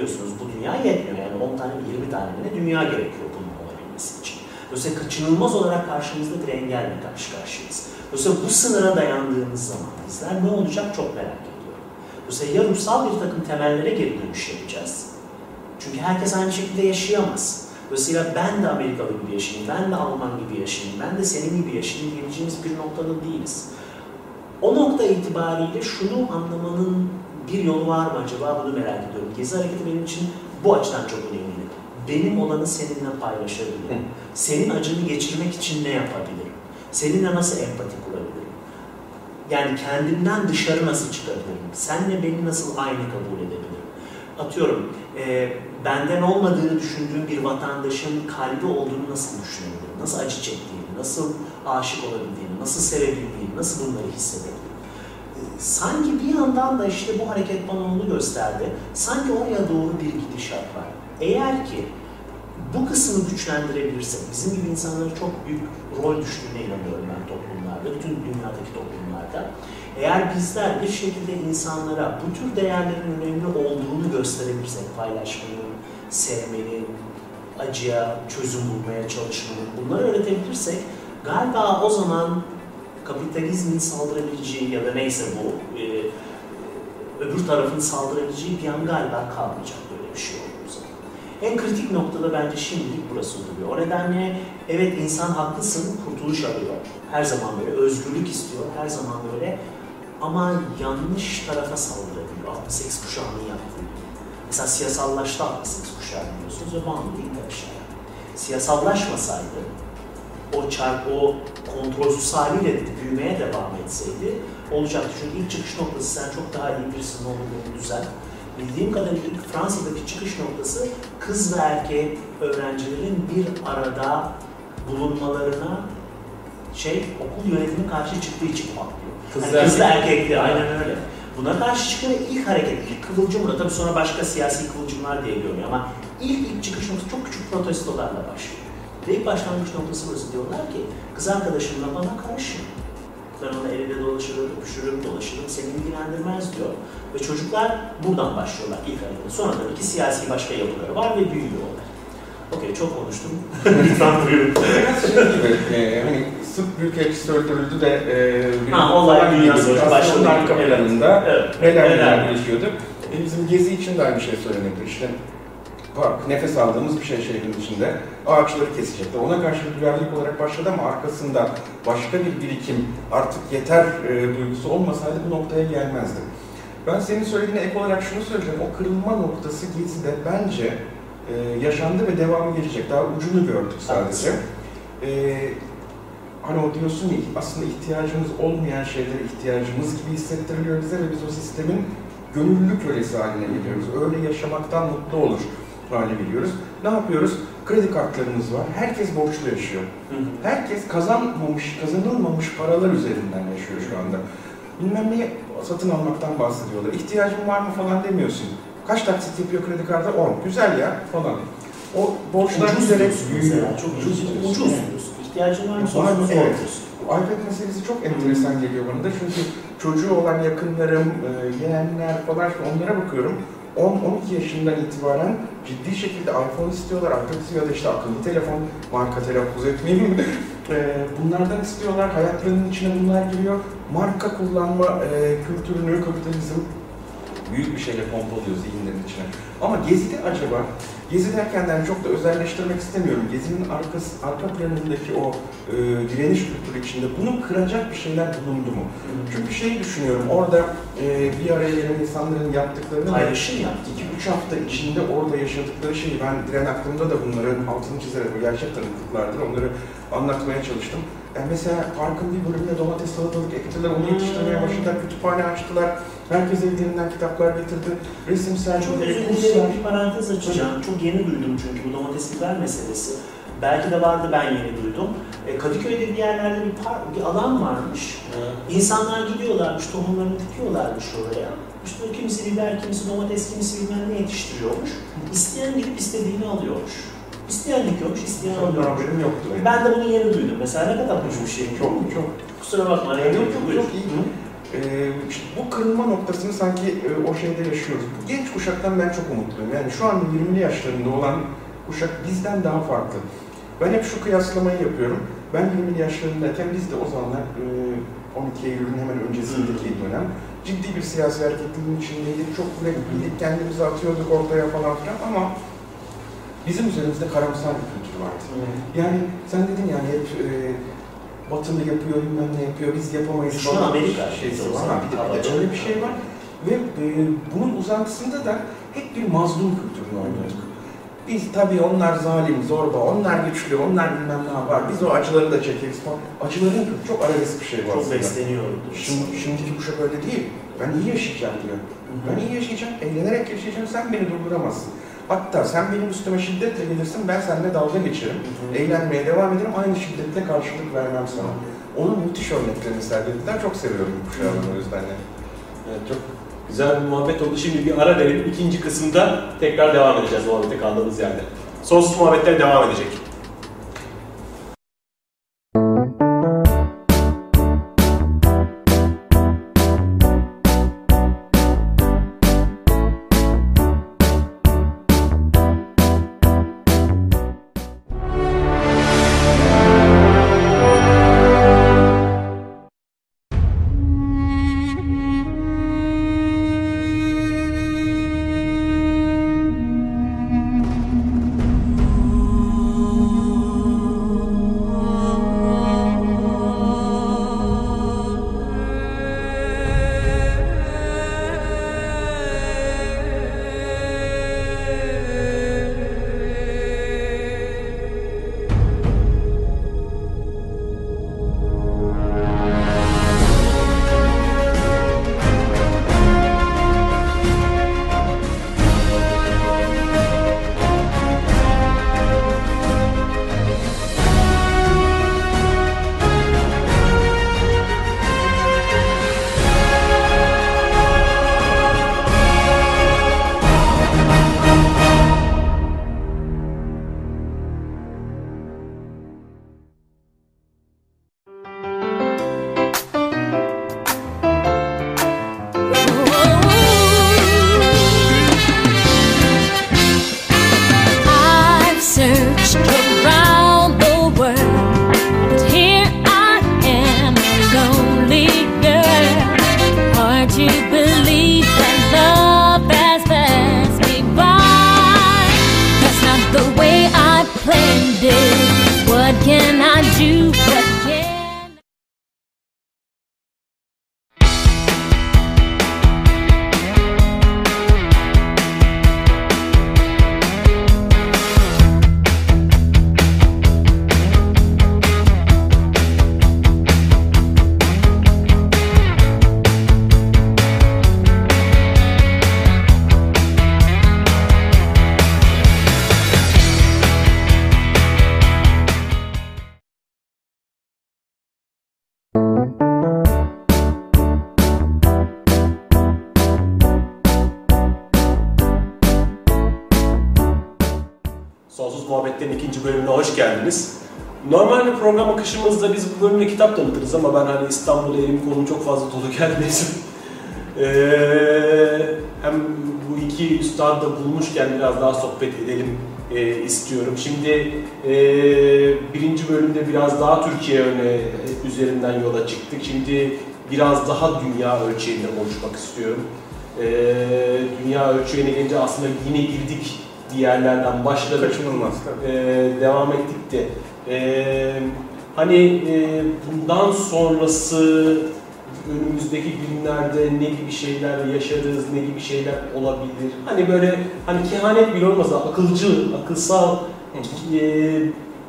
biliyorsunuz bu dünya yetmiyor. Yani 10 tane 20 tane bile dünya gerekiyor bunun olabilmesi için. Dolayısıyla kaçınılmaz olarak karşımızda bir engelle karşı karşıyayız. Dolayısıyla bu sınıra dayandığımız zaman bizler ne olacak çok merak ediyorum. Dolayısıyla ya ruhsal bir takım temellere geri dönüş yapacağız. Çünkü herkes aynı şekilde yaşayamaz. Dolayısıyla ben de Amerikalı gibi yaşayayım, ben de Alman gibi yaşayayım, ben de senin gibi yaşayayım diyeceğimiz bir noktada değiliz. O nokta itibariyle şunu anlamanın bir yolu var mı acaba bunu merak ediyorum. Gezi hareketi benim için bu açıdan çok önemli. Benim olanı seninle paylaşabilirim. Senin acını geçirmek için ne yapabilirim? Seninle nasıl empati kurabilirim? Yani kendimden dışarı nasıl çıkabilirim? Senle beni nasıl aynı kabul edebilirim? Atıyorum, e, benden olmadığını düşündüğüm bir vatandaşın kalbi olduğunu nasıl düşünebilirim? Nasıl acı çektiğini, nasıl aşık olabildiğini, nasıl sevebildiğini, nasıl bunları hissedebilirim? Sanki bir yandan da işte bu hareket bana onu gösterdi. Sanki oraya doğru bir gidişat var. Eğer ki bu kısmı güçlendirebilirsek, bizim gibi insanlara çok büyük rol düştüğüne inanıyorum ben toplumlarda, bütün dünyadaki toplumlarda. Eğer bizler bir şekilde insanlara bu tür değerlerin önemli olduğunu gösterebilirsek, paylaşmanın, sevmenin, acıya çözüm bulmaya çalışmanın, bunları öğretebilirsek galiba o zaman kapitalizmin saldırabileceği ya da neyse bu e, öbür tarafın saldırabileceği bir an galiba kalmayacak böyle bir şey olduğu. En kritik noktada bence şimdilik burası duruyor. O nedenle evet insan haklısın, kurtuluş arıyor. Her zaman böyle özgürlük istiyor, her zaman böyle ama yanlış tarafa saldırabiliyor. 68 kuşağının yaptığı gibi. Mesela siyasallaştı 68 kuşağı biliyorsunuz ve bağımlı ilk aşağıya. Siyasallaşmasaydı o çarp, o kontrolsüz haliyle büyümeye devam etseydi olacaktı. Çünkü ilk çıkış noktası sen çok daha iyi birisin onu beni düzel. Bildiğim kadarıyla Fransa'daki çıkış noktası kız ve erkek öğrencilerin bir arada bulunmalarına şey okul yönetimi karşı çıktığı için patlıyor. Kız Yani ve kız ve erkek. erkekli aynen öyle. Buna karşı çıkan ilk hareket, ilk kıvılcım burada. Tabii sonra başka siyasi kıvılcımlar diye görünüyor ama ilk ilk çıkış noktası çok küçük protestolarla başlıyor. Ve ilk başlangıç noktası burası diyorlar ki kız arkadaşımla bana karışın. Ben ona eliyle dolaşırım, öpüşürüm, dolaşırım, seni ilgilendirmez diyor. Ve çocuklar buradan başlıyorlar ilk harekete. Sonra tabii ki siyasi başka yapıları var ve büyüyorlar. Okey çok konuştum. Lütfen buyurun. Biraz şey gibi, e, hani Sırp Büyükelçisi öldürüldü de e, bir Ha, olay dünyası gibi. başladı. Aslında onun arka planında Evet. neler Neler? neler gelişiyordu. E, bizim Gezi için de aynı şey söylenebilir. İşte park, nefes aldığımız bir şey şehrin içinde. Ağaçları kesecekler. Ona karşı bir duyarlılık olarak başladı ama arkasında başka bir birikim artık yeter e, duygusu olmasaydı bu noktaya gelmezdi. Ben senin söylediğine ek olarak şunu söyleyeceğim. O kırılma noktası Gezi'de bence e, yaşandı ve devamı gelecek. Daha ucunu gördük sadece. E, hani o diyorsun ya aslında ihtiyacımız olmayan şeylere ihtiyacımız gibi hissettiriliyor bize ve biz o sistemin gönüllü kölesi haline geliyoruz. Öyle yaşamaktan mutlu olur hale geliyoruz. Ne yapıyoruz? Kredi kartlarımız var. Herkes borçlu yaşıyor. Herkes kazanmamış, kazanılmamış paralar üzerinden yaşıyor şu anda. Bilmem neyi satın almaktan bahsediyorlar. İhtiyacın var mı falan demiyorsun. Kaç taksit yapıyor kredi kartı? 10. Güzel ya falan. O borçlar Ucuz diyorsun büyüyor. Çok ucuz, ucuz. İhtiyacın var mı? Var mı? Evet. Bu iPad meselesi çok enteresan geliyor bana da çünkü çocuğu olan yakınlarım, e, yeğenler falan onlara bakıyorum. 10-12 yaşından itibaren ciddi şekilde iPhone istiyorlar, iPad ya da işte akıllı telefon, marka telaffuz etmeyeyim. E, bunlardan istiyorlar, hayatlarının içine bunlar giriyor. Marka kullanma e, kültürünü, kapitalizm büyük bir şeyle pompalıyor zihinlerin içine. Ama Gezi'de acaba, Gezi derkenden çok da özelleştirmek istemiyorum. Gezi'nin arkası, arka planındaki o e, direniş kültürü içinde bunu kıracak bir şeyler bulundu mu? Çünkü şeyi düşünüyorum, orada e, bir araya gelen insanların yaptıklarını ve Paylaşım yaptı. 2-3 hafta içinde orada yaşadıkları şeyi ben diren aklımda da bunların altını çizerek, gerçek tanıklıklardır, onları anlatmaya çalıştım. Yani mesela parkın bir bölümüne domates salatalık ektiler, onu yetiştirmeye başladılar, kütüphane açtılar, herkes evlerinden kitaplar getirdi, resim Çok sergileri, özür kurslar. dilerim bir parantez açacağım. Çok yeni duydum çünkü bu domates biber meselesi. Belki de vardı ben yeni duydum. E, Kadıköy'de bir yerlerde bir, park, bir alan varmış. İnsanlar gidiyorlarmış, tohumlarını dikiyorlarmış oraya. İşte kimisi biber, kimisi domates, kimisi bilmem ne yetiştiriyormuş. İsteyen gidip istediğini alıyormuş. İsteyen dikiyormuş, isteyen alıyormuş. haberim yoktu benim. Ben de bunu yeni duydum. Mesela ne kadar hoş bir şey. Çok çok Kusura bakma. Ne yok, yok, çok iyi. Ee, işte bu kırılma noktasını sanki e, o şeyde yaşıyoruz. Bu genç kuşaktan ben çok umutluyum. Yani şu anda 20'li yaşlarında olan kuşak bizden daha farklı. Ben hep şu kıyaslamayı yapıyorum. Ben 20'li yaşlarındayken biz de o zamanlar e, 12 Eylül'ün hemen öncesindeki dönem ciddi bir siyasi hareketliliğin içindeydik. Çok yürekliydik, kendimizi atıyorduk ortaya falan filan ama bizim üzerimizde karamsar bir kültür vardı. Yani sen dedin yani hep e, batılı yapıyor, bilmem ne yapıyor, biz yapamayız Şu an Amerika şeysi var. bir de, bir de öyle bir şey var. Ve e, bunun uzantısında da hep bir mazlum kültürünü oynuyoruz. Biz tabii onlar zalim, zorba, onlar güçlü, onlar bilmem ne yapar. Biz o acıları da çekeriz falan. Acıların çok arabesk bir şey var Çok aslında. besleniyordu. Şimdi, şimdiki kuşak öyle değil. Ben iyi yaşayacağım diyor. Ben iyi yaşayacağım, eğlenerek yaşayacağım, sen beni durduramazsın. Hatta sen benim üstüme şiddetle gelirsin, ben seninle dalga geçerim. Eğlenmeye devam ederim, aynı şiddetle karşılık vermem sana. Onun müthiş örneklerini sergilediler, çok seviyorum bu kuşağı o yüzden de. Evet, çok güzel bir muhabbet oldu. Şimdi bir ara verelim. İkinci kısımda tekrar devam edeceğiz muhabbete kaldığımız yerde. Sonsuz muhabbetler devam edecek. Akışımızda biz bu bölümde kitap tanıtırız ama ben hani İstanbul'a elim kolum çok fazla dolu için eee, hem bu iki üstadı da bulmuşken biraz daha sohbet edelim eee, istiyorum. Şimdi eee, birinci bölümde biraz daha Türkiye öne üzerinden yola çıktık. Şimdi biraz daha dünya ölçeğinde konuşmak istiyorum. Eee, dünya ölçeğine gelince aslında yine girdik bir yerlerden başladık. Kaçınılmaz tabii. Ee, devam ettik de ee, hani e, bundan sonrası önümüzdeki günlerde ne gibi şeyler yaşarız, ne gibi şeyler olabilir? Hani böyle hani kehanet bile olmasa akılcı, akılsal e,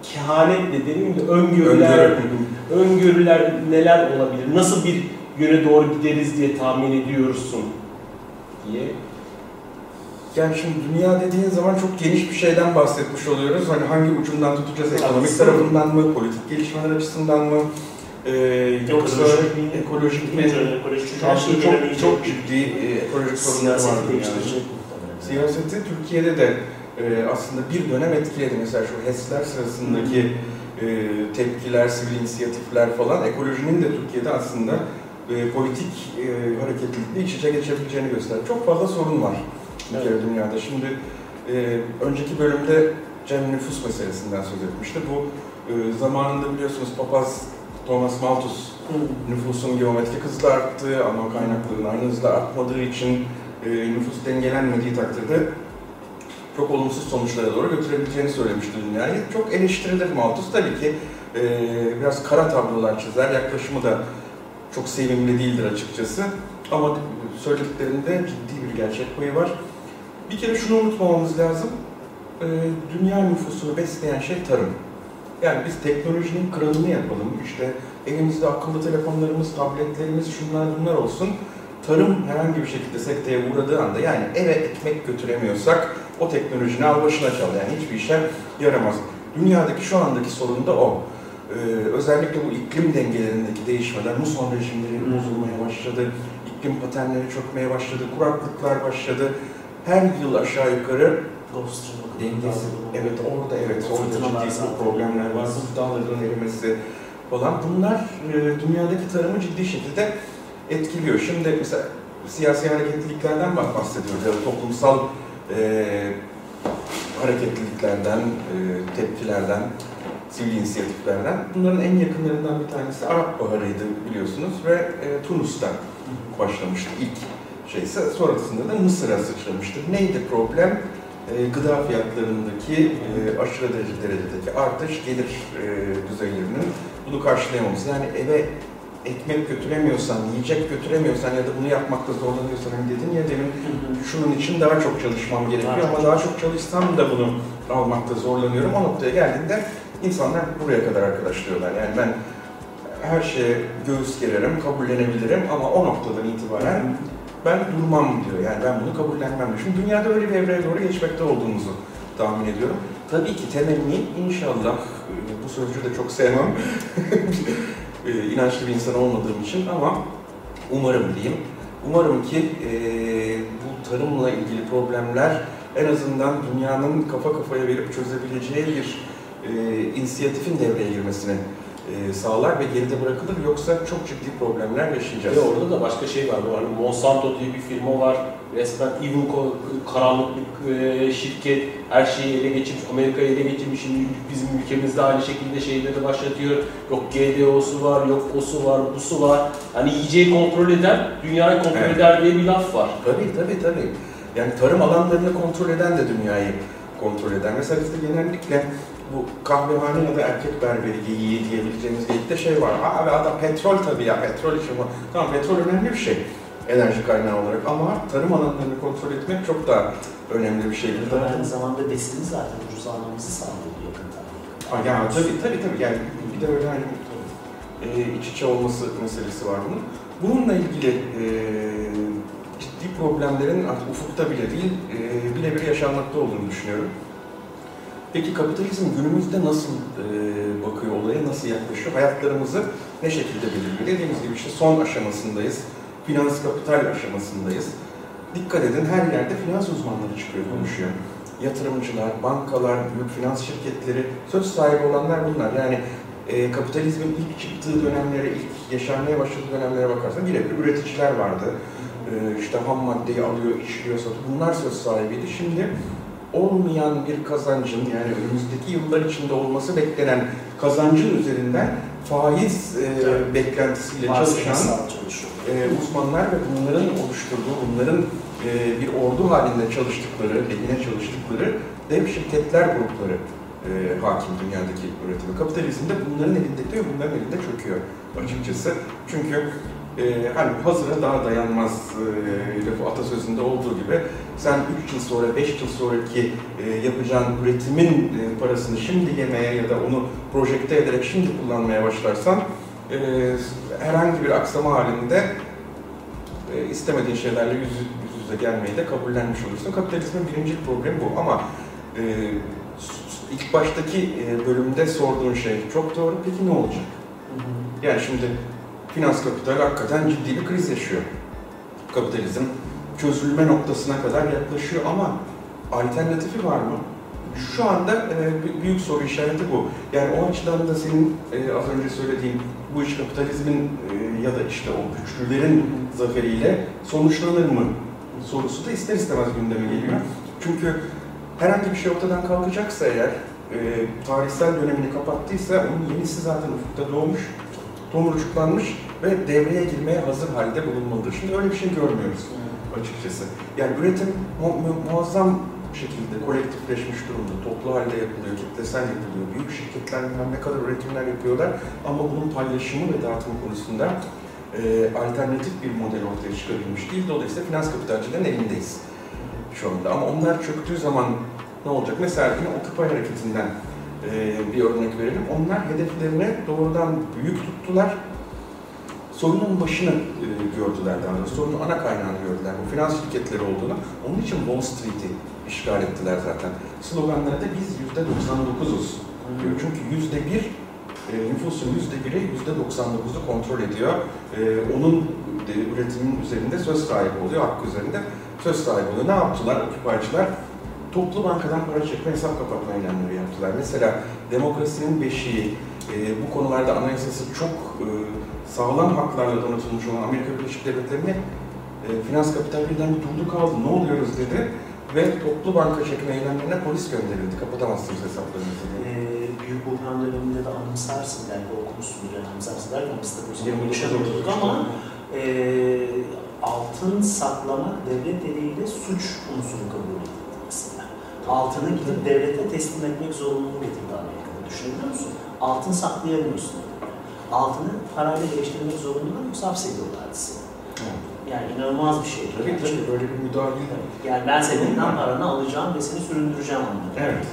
kehanet de demeyeyim de öngörüler, Öngörü. öngörüler neler olabilir? Nasıl bir yöne doğru gideriz diye tahmin ediyorsun diye. Yani şimdi dünya dediğin zaman çok geniş bir şeyden bahsetmiş oluyoruz. Hani hangi ucundan tutacağız? Ekonomik tarafından mı? Politik gelişmeler açısından mı? Ee, yoksa Ekolojik mi? ekolojik Çok, çok, çok ciddi e, ekolojik sorunlar var dünyada. Siyaseti Türkiye'de de e, aslında bir dönem etkiledi. Mesela şu HES'ler sırasındaki e, tepkiler, sivil inisiyatifler falan ekolojinin de Türkiye'de aslında e, politik e, hareketlilikle iç içe geçebileceğini gösteriyor. Çok fazla sorun var bir kere dünyada. Şimdi e, önceki bölümde Cem nüfus meselesinden söz etmişti. Bu e, zamanında biliyorsunuz papaz Thomas Malthus Hı. nüfusun geometrik hızla arttığı ama kaynakların aynı hızla artmadığı için e, nüfus dengelenmediği takdirde çok olumsuz sonuçlara doğru götürebileceğini söylemişti dünyayı. Çok eleştirilir Malthus tabii ki e, biraz kara tablolar çizer, yaklaşımı da çok sevimli değildir açıkçası. Ama söylediklerinde ciddi bir gerçek payı var. Bir kere şunu unutmamamız lazım. E, dünya nüfusunu besleyen şey tarım. Yani biz teknolojinin kralını yapalım. İşte elimizde akıllı telefonlarımız, tabletlerimiz, şunlar bunlar olsun. Tarım herhangi bir şekilde sekteye uğradığı anda yani eve ekmek götüremiyorsak o teknolojini al başına çal. Yani hiçbir işe yaramaz. Dünyadaki şu andaki sorun da o. Ee, özellikle bu iklim dengelerindeki değişmeler, muson rejimleri bozulmaya başladı, iklim paternleri çökmeye başladı, kuraklıklar başladı. Her yıl aşağı yukarı dengesi, evet orada evet orada ciddi problemler var, buz dağlarının erimesi falan. Bunlar e, dünyadaki tarımı ciddi şekilde etkiliyor. Şimdi mesela siyasi hareketliliklerden bah- bahsediyoruz ya da toplumsal e, hareketliliklerden, e, tepkilerden, sivil inisiyatiflerden. Bunların en yakınlarından bir tanesi Arap Baharı'ydı biliyorsunuz ve e, Tunus'ta başlamıştı ilk şeyse. Sonrasında da Mısır'a sıçramıştır. Neydi problem? E, gıda fiyatlarındaki e, aşırı derece- derecedeki artış gelir e, düzeylerinin bunu karşılayamaması. Yani eve ekmek götüremiyorsan, yiyecek götüremiyorsan ya da bunu yapmakta zorlanıyorsan hani dedin ya demin şunun için daha çok çalışmam gerekiyor Daha ama çok. daha çok çalışsam da bunu almakta zorlanıyorum. O noktaya geldiğinde insanlar buraya kadar arkadaş diyorlar. Yani ben her şeye göğüs gererim, kabullenebilirim ama o noktadan itibaren ben durmam diyor. Yani ben bunu kabullenmem diyor. Şimdi dünyada öyle bir evreye doğru geçmekte olduğumuzu tahmin ediyorum. Tabii ki temenni inşallah, e, bu sözcüğü de çok sevmem. E, inançlı bir insan olmadığım için ama umarım diyeyim. Umarım ki e, bu tarımla ilgili problemler en azından dünyanın kafa kafaya verip çözebileceği bir e, inisiyatifin devreye girmesini e, sağlar ve geride bırakılır. Yoksa çok ciddi problemler yaşayacağız. Ve orada da başka şey var. Bu hani Monsanto diye bir firma var. Resmen evil karanlık bir e, şirket. Her şeyi ele geçirmiş. Amerika'yı ele geçirmiş. Şimdi bizim ülkemizde aynı şekilde şeyleri başlatıyor. Yok GDO'su var, yok osu var, busu var. Hani yiyeceği kontrol eder, dünyayı kontrol Evet. eder diye bir laf var. Tabii tabii tabii. Yani tarım alanlarını kontrol eden de dünyayı kontrol eder. Mesela bizde genellikle bu kahvehane ya da erkek berberi geyiği diyebileceğimiz geyikte şey var. Abi adam petrol tabii ya petrol işi bu. Tamam petrol önemli bir şey enerji kaynağı olarak ama tarım alanlarını kontrol etmek çok daha önemli bir şey. Burada aynı zamanda besini zaten ucuz almamızı sağlıyor yakın tarihte. Ha, yani tabii tabii tabii yani bir de öyle hani e, iç içe olması meselesi var bunun. Bununla ilgili e, ciddi problemlerin artık ufukta bile değil, e, birebir yaşanmakta olduğunu düşünüyorum. Peki kapitalizm günümüzde nasıl e, bakıyor olaya, nasıl yaklaşıyor? Hayatlarımızı ne şekilde belirliyor? Dediğimiz gibi işte son aşamasındayız, finans kapital aşamasındayız. Dikkat edin her yerde finans uzmanları çıkıyor, konuşuyor. yatırımcılar, bankalar, büyük finans şirketleri, söz sahibi olanlar bunlar. Yani e, kapitalizmin ilk çıktığı dönemlere, ilk yaşanmaya başladığı dönemlere bakarsan birebir üreticiler vardı. E, işte ham maddeyi alıyor, işliyor, satıyor. Bunlar söz sahibiydi. Şimdi olmayan bir kazancın yani önümüzdeki yıllar içinde olması beklenen kazancın üzerinden faiz e, Evet. beklentisiyle çalışan e, uzmanlar ve bunların oluşturduğu, bunların e, bir ordu halinde çalıştıkları, lehine çalıştıkları dev şirketler grupları e, hakim dünyadaki üretimi. Kapitalizmde bunların elinde değil, bunların elinde çöküyor açıkçası. Çünkü e, hani hazıra daha dayanmaz e, lafı atasözünde olduğu gibi sen 3 yıl sonra, 5 yıl sonraki e, yapacağın üretimin e, parasını şimdi yemeye ya da onu projekte ederek şimdi kullanmaya başlarsan e, herhangi bir aksama halinde e, istemediğin şeylerle yüz, yüz yüze gelmeyi de kabullenmiş olursun. Kapitalizmin birinci problemi bu ama e, ilk baştaki e, bölümde sorduğun şey çok doğru. Peki ne olacak? Yani şimdi finans kapital hakikaten ciddi bir kriz yaşıyor. Kapitalizm çözülme noktasına kadar yaklaşıyor ama alternatifi var mı? Şu anda e, büyük soru işareti bu. Yani o açıdan da senin e, az önce söylediğin bu iş kapitalizmin e, ya da işte o güçlülerin zaferiyle sonuçlanır mı sorusu da ister istemez gündeme geliyor. Çünkü herhangi bir şey ortadan kalkacaksa eğer, e, tarihsel dönemini kapattıysa onun yenisi zaten ufukta doğmuş, tomurcuklanmış ve devreye girmeye hazır halde bulunmalıdır. Şimdi öyle bir şey görmüyoruz açıkçası. Yani üretim mu- mu- muazzam şekilde kolektifleşmiş durumda, toplu halde yapılıyor, kitlesel yapılıyor. Büyük şirketler ne kadar üretimler yapıyorlar ama bunun paylaşımı ve dağıtımı konusunda e, alternatif bir model ortaya çıkabilmiş değil. Dolayısıyla finans kapitalcilerin elindeyiz şu anda. Ama onlar çöktüğü zaman ne olacak? Mesela yine Occupy hareketinden bir örnek verelim. Onlar hedeflerine doğrudan büyük tuttular. Sorunun başını e, gördüler daha doğrusu. Sorunun ana kaynağını gördüler. Bu finans şirketleri olduğunu. Onun için Wall Street'i işgal ettiler zaten. Sloganları da biz yüzde 99'uz. diyor. Çünkü yüzde bir e, nüfusun yüzde biri yüzde 99'u kontrol ediyor. E, onun üretimin üzerinde söz sahibi oluyor, hakkı üzerinde söz sahibi oluyor. Ne yaptılar okupaycılar? Toplu bankadan para çekme, hesap kapatma eylemleri yaptılar. Mesela demokrasinin beşiği, e, bu konularda anayasası çok e, sağlam haklarla donatılmış olan Amerika Birleşik Devletleri'ne e, finans kapital birden bir durdu kaldı, ne oluyoruz dedi ve toplu banka çekme eylemlerine polis gönderildi. Kapatamazsınız hesaplarınızı. Ee, büyük buhran döneminde de anımsarsın belki okumuşsunuz yani anımsarsın derken biz tabii o zaman 29 yaşamıyorduk Ağustos. ama e, altın saklamak devlet eliyle suç unsuru kabul. Altını gidip devlete teslim etmek zorunluluğu getirdi Amerika'da. Düşünebiliyor musun? Altın saklayamıyorsun. Altını parayla değiştirmek zorunlular yoksa hapsediyorlardı seni. Yani inanılmaz bir şey. Tabii tabii böyle bir müdahale. Yani ben senin paranı alacağım ve seni süründüreceğim anlamında. Evet.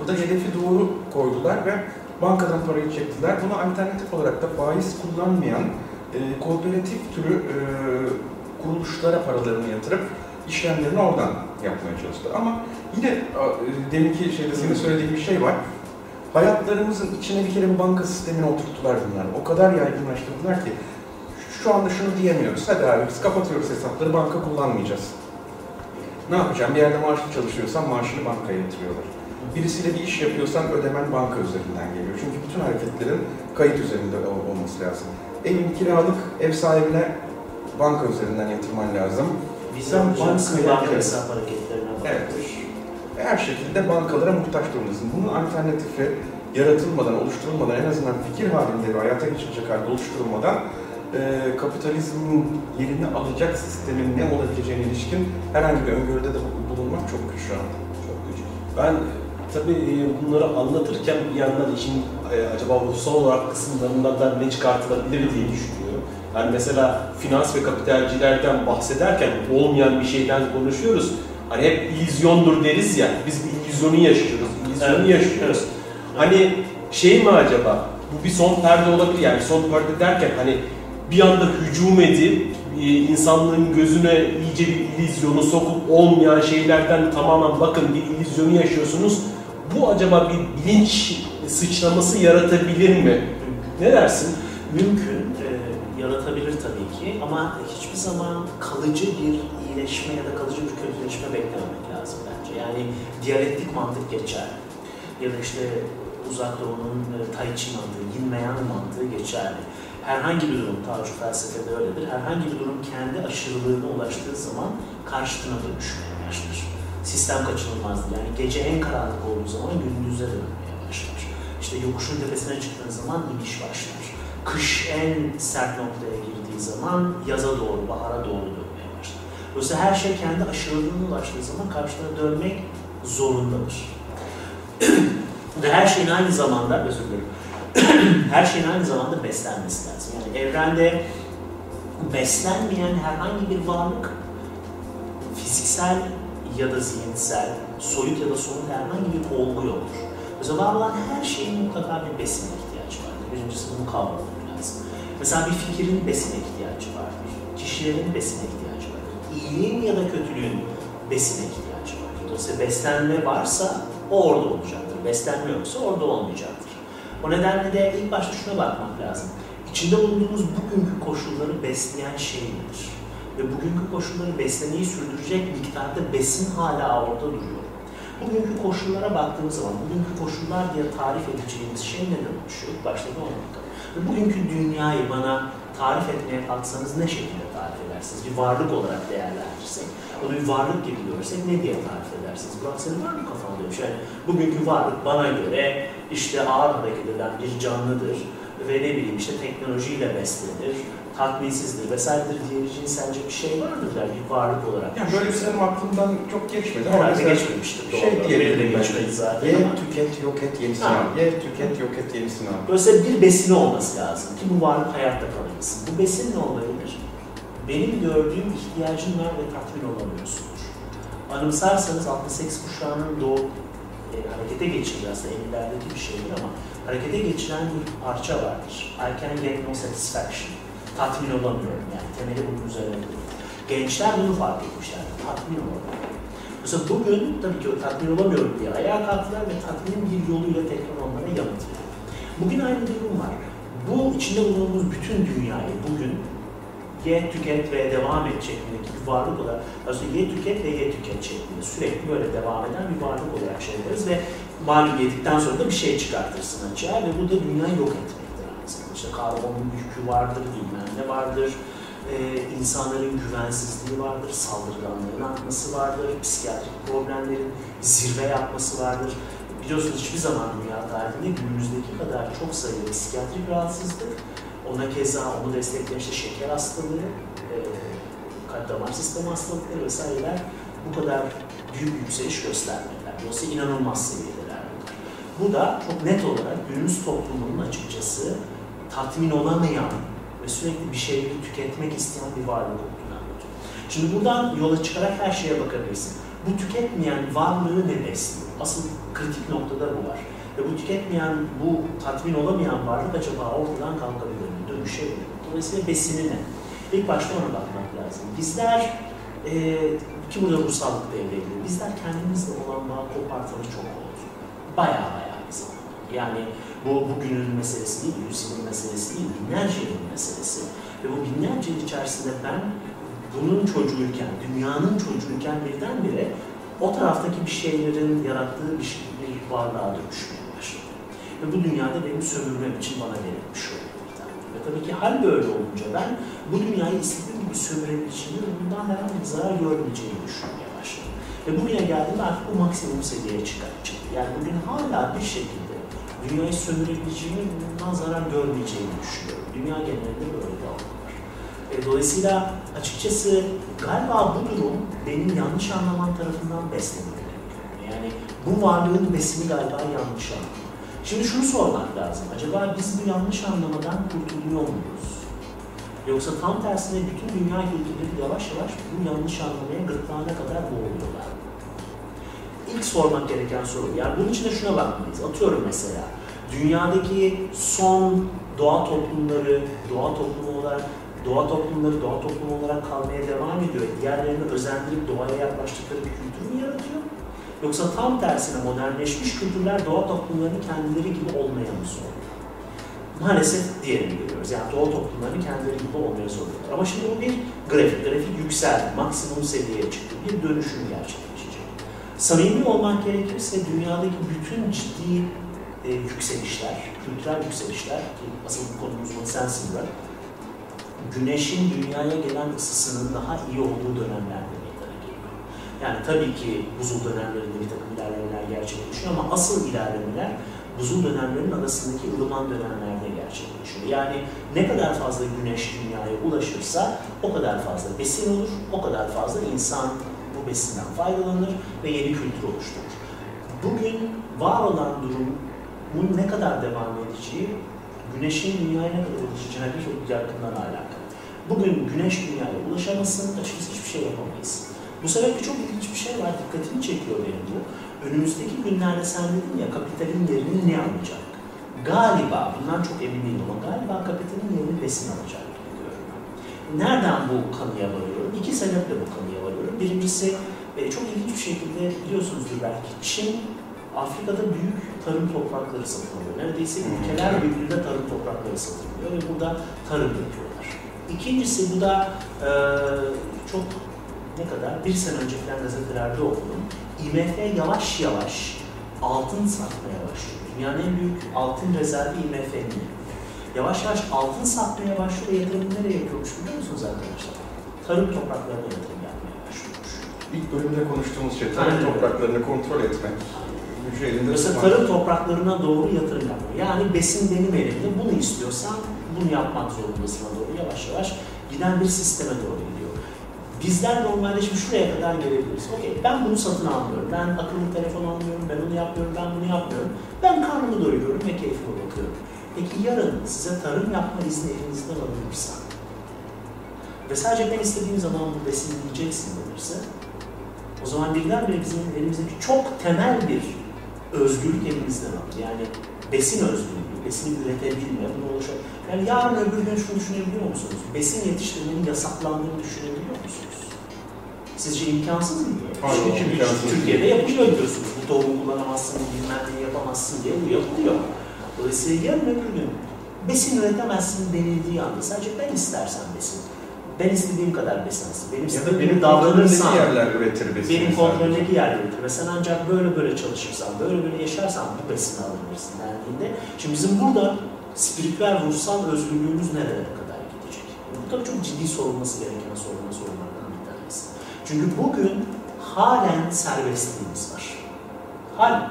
Burada hedefi doğru koydular ve bankadan parayı çektiler. Buna alternatif olarak da faiz kullanmayan e, kooperatif türü e, kuruluşlara paralarını yatırıp işlemlerini oradan yapmaya çalıştılar. Ama yine e, deminki şeyde senin söylediğin bir şey var. Hayatlarımızın içine bir kere bir banka sistemini oturttular bunlar. O kadar yaygınlaştırdılar ki şu anda şunu diyemiyoruz. Hadi abi biz kapatıyoruz hesapları, banka kullanmayacağız. Ne yapacağım? Bir yerde maaşlı çalışıyorsan maaşını bankaya yatırıyorlar. Birisiyle bir iş yapıyorsan ödemen banka üzerinden geliyor. Çünkü bütün hareketlerin kayıt üzerinde ol- olması lazım. Evin kiralık, ev sahibine banka üzerinden yatırman lazım. Alacaksın, bankaya- banka hesap hareketlerine. Evet. Her şekilde bankalara muhtaç durumdasın. Bunun alternatifi yaratılmadan, oluşturulmadan, en azından fikir halinde ve hayata geçirecek halde oluşturulmadan e, kapitalizmin yerini alacak sistemin ne olabileceğine ilişkin herhangi bir öngörüde de bulunmak çok güç şu anda. Çok güç. Ben tabii e, bunları anlatırken bir yandan işin e, acaba ruhsal olarak kısımlarından da ne çıkartılabilir diye düşünüyorum. Yani mesela finans ve kapitalcilerden bahsederken olmayan bir şeyden konuşuyoruz. Hani hep illüzyondur deriz ya, biz bir illüzyonu yaşıyoruz, illüzyonu Evet, yaşıyoruz. Hani şey mi acaba, bu bir son perde olabilir yani son perde derken hani bir anda hücum edip e, insanlığın gözüne iyice bir illüzyonu sokup olmayan şeylerden tamamen bakın bir illüzyonu yaşıyorsunuz. Bu acaba bir bilinç sıçraması yaratabilir mi? Ne dersin? Mümkün, yaratabilir tabii ki ama hiçbir zaman kalıcı bir iyileşme ya da kalıcı bir kötüleşme beklememek lazım bence. Yani diyalektik mantık geçer. Ya da işte uzak doğunun e, Tai Chi mantığı, yin ve mantığı geçerli. Herhangi bir durum, Taocu felsefede öyledir. Herhangi bir durum kendi aşırılığına ulaştığı zaman karşıtına dönüşmeye başlar. Sistem kaçınılmazdır. Yani gece en karanlık olduğu zaman gündüze dönmeye başlar. İşte yokuşun tepesine çıktığın zaman iniş başlar. Kış en sert noktaya girdiği zaman yaza doğru, bahara doğru dönmeye başlar. Dolayısıyla her şey kendi aşırılığına ulaştığı zaman karşıına dönmek zorundadır. Ve her şeyin aynı zamanda, özür dilerim, her şeyin aynı zamanda beslenmesi lazım. Yani evrende beslenmeyen herhangi bir varlık fiziksel ya da zihinsel, soyut ya da somut herhangi bir olgu yoktur. Mesela var olan her şeyin mutlaka bir besine ihtiyacı. Birincisi bunu kavramak lazım. Mesela bir fikrin besine ihtiyacı vardır. Kişilerin besine ihtiyacı vardır. İyiliğin ya da kötülüğün besine ihtiyacı vardır. Dolayısıyla beslenme varsa o orada olacaktır. Beslenme yoksa orada olmayacaktır. O nedenle de ilk başta şuna bakmak lazım. İçinde bulunduğumuz bugünkü koşulları besleyen şey nedir? Ve bugünkü koşulları beslemeyi sürdürecek miktarda besin hala orada duruyor. Bugünkü koşullara baktığımız zaman, bugünkü koşullar diye tarif edeceğimiz şey neden oluşuyor? İlk başta bakalım. Ve bugünkü dünyayı bana tarif etmeye kalksanız ne şekilde tarif edersiniz? Bir varlık olarak değerlendirirsek, onu bir varlık gibi görsek ne diye tarif edersiniz? Burak senin var mı kafanda bir şey? Yani bugünkü varlık bana göre işte ağır hareket eden bir canlıdır ve ne bileyim işte teknolojiyle beslenir, tatminsizdir vesairedir diyebileceğin sence bir şey vardır der bir varlık olarak. Yani böyle bir aklımdan çok geçmedi Herhalde geçmemiştir. şey diyebilirim ben. zaten Ye, ama. tüket, yok et, yenisini al. Ye, tüket, yok et, yenisini al. Dolayısıyla bir besini olması lazım ki bu varlık hayatta kalabilsin. Bu besin ne olabilir? Benim gördüğüm ihtiyacın var ve tatmin olamıyorsundur. Anımsarsanız 68 kuşağının doğu e, harekete geçirdiği aslında ellerdeki bir şeydir ama harekete geçiren bir parça vardır. I can get no satisfaction. Tatmin olamıyorum yani. Temeli bunun üzerine kurulu. Gençler bunu fark etmişler. Tatmin olamıyorum. Mesela bugün tabii ki o tatmin olamıyorum diye ayağa kalktılar ve tatminin bir yoluyla tekrar onlara yanıt. Bugün aynı durum var. Bu içinde bulunduğumuz bütün dünyayı bugün ye, tüket ve devam et şeklindeki bir varlık olarak, aslında ye, tüket ve ye, tüket şeklinde sürekli böyle devam eden bir varlık olarak şey ederiz ve malum yedikten sonra da bir şey çıkartırsın açığa ve bu da dünyayı yok zamanda. İşte karbonun yükü vardır, bilmem ne vardır, ee, insanların güvensizliği vardır, saldırganlığın artması vardır, psikiyatrik problemlerin zirve yapması vardır. Biliyorsunuz hiçbir zaman dünya tarihinde günümüzdeki kadar çok sayıda psikiyatrik rahatsızlık, ona keza onu destekleyen işte şeker hastalığı, e, kalp damar sistemi hastalıkları vesaireler bu kadar büyük yükseliş göstermediler. Dolayısıyla inanılmaz seviyedeler. Bu da çok net olarak günümüz toplumunun açıkçası tatmin olamayan ve sürekli bir şeyleri tüketmek isteyen bir varlık olduğunu anlatıyor. Şimdi buradan yola çıkarak her şeye bakabilirsin. Bu tüketmeyen varlığı ne besliyor? Asıl kritik noktada bu var. Ve bu tüketmeyen, bu tatmin olamayan varlık acaba ortadan kalkabilir mi? Dönüşebilir mi? Dolayısıyla besini ne? İlk başta ona bakmak lazım. Bizler, e, ki burada ruhsallık devreye bizler kendimizle olan bağı kopartalı çok oldu. Baya baya bir zaman. Yani bu bugünün meselesi değil, yüzyılın meselesi değil, binlerce yılın meselesi. Ve bu binlerce yıl içerisinde ben bunun çocuğuyken, dünyanın çocuğuyken birdenbire o taraftaki bir şeylerin yarattığı bir, şey, bir varlığa dönüşmeye başladı. Ve bu dünyada benim sömürmem için bana verilmiş oldu. Ve tabii ki hal böyle olunca ben bu dünyayı istediğim gibi sömürebileceğimi ve bundan herhangi bir zarar görmeyeceğimi düşünmeye başladım. Ve bugüne geldiğimde artık bu maksimum seviyeye çıkar. Yani bugün hala bir şekilde dünyayı sömürebileceğimi, bundan zarar görmeyeceğimi düşünüyorum. Dünya genelinde böyle bir algı. E, dolayısıyla açıkçası galiba bu durum benim yanlış anlamam tarafından beslenmeli. Yani bu varlığın besini galiba yanlış anlamam. Şimdi şunu sormak lazım. Acaba biz bu yanlış anlamadan kurtuluyor muyuz? Yoksa tam tersine bütün dünya kültürleri yavaş yavaş bu yanlış anlamaya gırtlağına kadar boğuluyorlar. İlk sormak gereken soru. Yani bunun için de şuna bakmalıyız. Atıyorum mesela. Dünyadaki son doğa toplumları, doğa toplumu olarak doğa toplumları doğa toplumu olarak kalmaya devam ediyor. Diğerlerini özendirip doğaya yaklaştıkları bir kültür mü yaratıyor? Yoksa tam tersine modernleşmiş kültürler doğa toplumlarını kendileri gibi olmaya mı zorluyor? Maalesef diğerini görüyoruz. Yani doğa toplumlarını kendileri gibi olmaya zorluyorlar. Ama şimdi bu bir grafik. Grafik yükseldi. Maksimum seviyeye çıktı. Bir dönüşüm gerçekleşecek. Samimi olmak gerekirse dünyadaki bütün ciddi e, yükselişler, kültürel yükselişler ki asıl bu konumuz bu sensin Burak, güneşin dünyaya gelen ısısının daha iyi olduğu dönemlerde meydana geliyor. Yani tabii ki buzul dönemlerinde bir takım ilerlemeler gerçekleşiyor ama asıl ilerlemeler buzul dönemlerin arasındaki ılıman dönemlerde gerçekleşiyor. Yani ne kadar fazla güneş dünyaya ulaşırsa o kadar fazla besin olur, o kadar fazla insan bu besinden faydalanır ve yeni kültür oluşturur. Bugün var olan durumun ne kadar devam edeceği, güneşin dünyaya ne kadar ulaşacağıyla çok yakından alakalı. Bugün güneş dünyaya ulaşamasın, açıkçası hiçbir şey yapamayız. Bu sebeple çok ilginç bir şey var, dikkatimi çekiyor benim bu. Önümüzdeki günlerde sen dedin ya kapitalin yerini ne alacak? Galiba, bundan çok emin değilim ama galiba kapitalin yerini besin alacak görünüyor. Nereden bu kanıya varıyorum? İki sebeple bu kanıya varıyorum. Birincisi, e, çok ilginç bir şekilde biliyorsunuzdur belki, Çin Afrika'da büyük tarım toprakları satın alıyor. Neredeyse ülkeler büyüklüğünde tarım toprakları satın alıyor ve burada tarım yapıyorlar. İkincisi bu da e, çok ne kadar bir sene önce falan gazetelerde okudum. IMF yavaş yavaş altın satmaya başlıyor. Dünyanın en büyük altın rezervi IMF'nin. Yavaş yavaş altın satmaya başlıyor ve yatırım nereye yapıyormuş biliyor musunuz arkadaşlar? Tarım topraklarına yatırım. İlk bölümde konuştuğumuz şey tarım Aynen. topraklarını kontrol etmek. Mesela tutmak. tarım topraklarına doğru yatırım yapmak. Yani besin benim elimde, bunu istiyorsan bunu yapmak zorundasına doğru yavaş yavaş giden bir sisteme doğru gidiyor. Bizler normalde şimdi şuraya kadar gelebiliriz. Okey, ben bunu satın almıyorum, ben akıllı telefon almıyorum, ben onu yapmıyorum, ben bunu yapmıyorum. Ben karnımı doyuruyorum ve keyfime bakıyorum. Peki yarın size tarım yapma izni elinizden alınırsa ve sadece ben istediğim zaman bu besini yiyeceksin denirse o zaman birdenbire bizim elimizdeki çok temel bir özgürlük elimizden alır. Yani besin özgürlüğü, besini üretebilme, bunu oluşa... Yani yarın öbür gün şunu düşünebiliyor musunuz? Besin yetiştirmenin yasaklandığını düşünebiliyor musunuz? Sizce imkansız mı? Hayır, Çünkü imkansız. Türkiye'de yapılıyor diyorsunuz. Bu tohumu kullanamazsın, bilmem ne yapamazsın diye bu yapılıyor. Dolayısıyla yarın öbür gün besin üretemezsin denildiği anda sadece ben istersen besin. Ben istediğim kadar besin alsın. Benim Ya da benim davranırsam, yerler üretir besini. benim sadece. kontrolümdeki yerde üretir. Ve sen ancak böyle böyle çalışırsan, böyle böyle yaşarsan bu besini alabilirsin dendiğinde. Şimdi bizim burada spiritüel, ruhsal özgürlüğümüz nerelere kadar gidecek? Bu tabii çok ciddi sorulması gereken sorulma sorunlardan bir tanesi. Çünkü bugün halen serbestliğimiz var. Halen.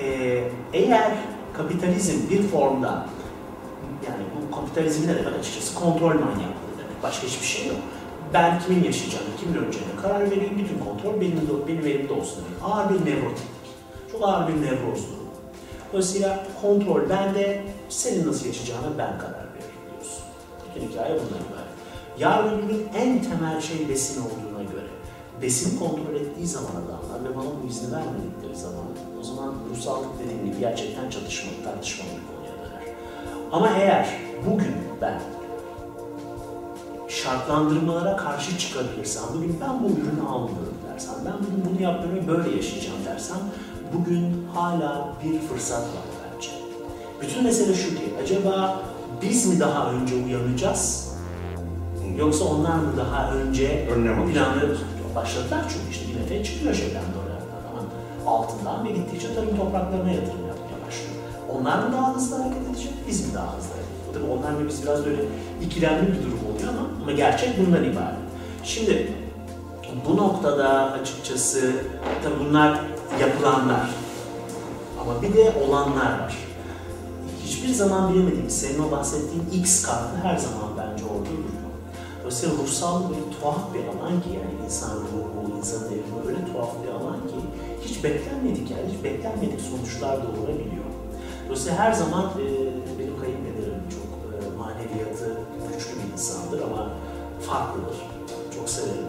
Ee, eğer kapitalizm bir formda yani bu kapitalizm ne demek açıkçası? Kontrol demek. Başka hiçbir şey yok. Ben kimin yaşayacağını, kimin öleceğine karar vereyim. Bütün kontrol benim, benim elimde olsun demek. Ağır bir nevrotiklik. Çok ağır bir nevroz durumu. Dolayısıyla kontrol bende, senin nasıl yaşayacağına ben karar veririm diyorsun. Bütün hikaye bundan ibaret. Gün en temel şey besin olduğuna göre, besini kontrol ettiği zaman adamlar ve bana bu izni vermedikleri zaman, o zaman ruhsallık dediğim gibi gerçekten çatışmalı, tartışmalı bir konuya döner. Ama eğer bugün ben şartlandırmalara karşı çıkabilirsem, bugün ben bu ürünü almıyorum dersem, ben bugün bunu ve böyle yaşayacağım dersem, bugün hala bir fırsat var bence. Bütün mesele şu ki, acaba biz mi daha önce uyanacağız, yoksa onlar mı daha önce Önlem planları başladılar çünkü işte bir nefes çıkıyor şeyden dolardan ama altından ve gittikçe tarım topraklarına yatırım yapmaya başlıyor. Onlar mı daha hızlı hareket edecek, biz mi daha hızlı hareket edecek? Tabii onlar ve biz biraz böyle ikilemli bir durum ama, gerçek bundan ibaret. Şimdi bu noktada açıkçası tabii bunlar yapılanlar ama bir de olanlar var. Hiçbir zaman bilemediğimiz, senin o bahsettiğin X kartı her zaman bence orada duruyor. Dolayısıyla ruhsal böyle tuhaf bir alan ki yani insan ruhu, insan evrimi öyle tuhaf bir alan ki hiç beklenmedik yani hiç beklenmedik sonuçlar doğurabiliyor. Dolayısıyla her zaman e, insandır ama farklıdır. Çok severim.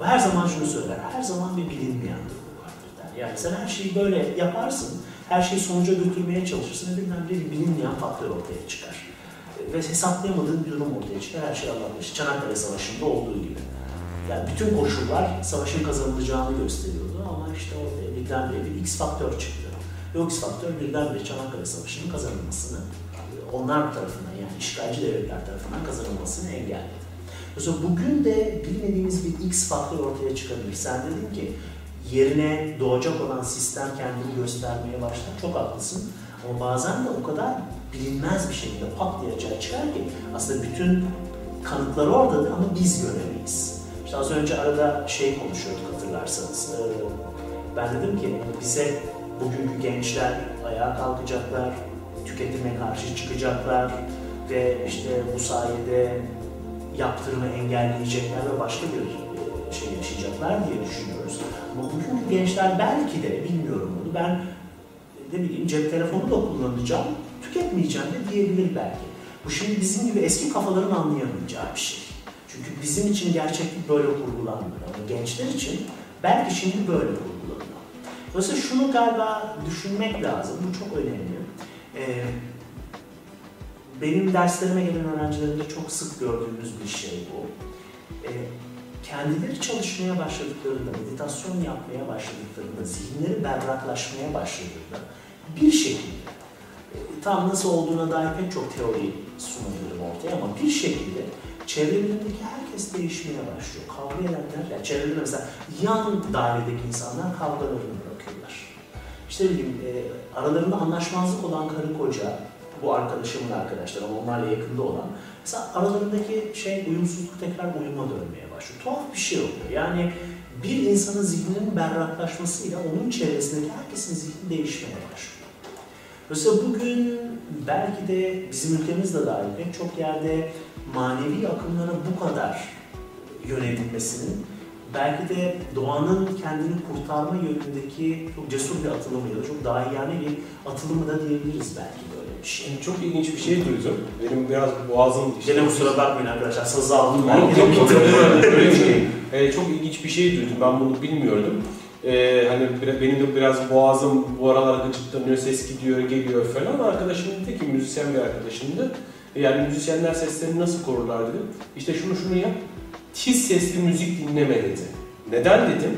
O her zaman şunu söyler, her zaman bir bilinmeyen durum vardır der. Yani sen her şeyi böyle yaparsın, her şeyi sonuca götürmeye çalışırsın ve birdenbire bir bilinmeyen faktör ortaya çıkar ve hesaplayamadığın bir durum ortaya çıkar. Her şey işi. Çanakkale Savaşı'nda olduğu gibi. Yani bütün koşullar savaşın kazanılacağını gösteriyordu ama işte ortaya birdenbire bir X faktör çıktı. Ve o X faktör birdenbire Çanakkale Savaşı'nın kazanılmasını onlar tarafından yani işgalci devletler tarafından kazanılmasını engelledi. Mesela bugün de bilmediğimiz bir X faktör ortaya çıkabilir. Sen dedin ki yerine doğacak olan sistem kendini göstermeye başlar. Çok haklısın. Ama bazen de o kadar bilinmez bir şekilde pat diye açığa çıkar ki aslında bütün kanıtlar oradadır ama biz göremeyiz. İşte az önce arada şey konuşuyorduk hatırlarsanız. Ee, Ben dedim ki bize bugünkü gençler ayağa kalkacaklar, tüketime karşı çıkacaklar ve işte bu sayede yaptırımı engelleyecekler ve başka bir e, şey yaşayacaklar diye düşünüyoruz. Ama bugünkü gençler belki de bilmiyorum bunu ben ne bileyim cep telefonu da kullanacağım, tüketmeyeceğim de diyebilir belki. Bu şimdi bizim gibi eski kafaların anlayamayacağı bir şey. Çünkü bizim için gerçeklik böyle kurgulanmıyor ama gençler için belki şimdi böyle kurgulanıyor. Dolayısıyla şunu galiba düşünmek lazım, bu çok önemli. Ee, benim derslerime gelen öğrencilerimde çok sık gördüğümüz bir şey bu. Ee, kendileri çalışmaya başladıklarında, meditasyon yapmaya başladıklarında, zihinleri berraklaşmaya başladığında bir şekilde, e, tam nasıl olduğuna dair pek çok teori sunabilirim ortaya ama bir şekilde çevrelerindeki herkes değişmeye başlıyor. Kavga edenler, yani çevrelerinde mesela yan dairedeki insanlar kavgalarını bırakıyorlar. İşte bileyim, e, aralarında anlaşmazlık olan karı koca, bu arkadaşımın arkadaşları ama onlarla yakında olan, mesela aralarındaki şey uyumsuzluk tekrar uyuma dönmeye başlıyor. Tuhaf bir şey oluyor. Yani bir insanın zihninin berraklaşmasıyla onun çevresindeki herkesin zihni değişmeye başlıyor. Mesela bugün belki de bizim ülkemizde dahil pek çok yerde manevi akımlara bu kadar yönelilmesinin belki de doğanın kendini kurtarma yönündeki çok cesur bir atılımı ya da çok dahiyane bir atılımı da diyebiliriz belki böyle. Şimdi çok ilginç bir şey duydum. Benim biraz boğazım işte. Gene kusura bakmayın arkadaşlar sazı aldım ben. Yok yok yok yok, öyle bir şey. Ee, çok ilginç bir şey duydum. Ben bunu bilmiyordum. Ee, hani benim de biraz boğazım bu aralar gıcıklanıyor, ses gidiyor, geliyor falan. Arkadaşım dedi ki, müzisyen bir arkadaşımdı. E, Yani müzisyenler seslerini nasıl korurlar dedi. İşte şunu şunu yap, tiz sesli müzik dinleme dedi. Neden dedim?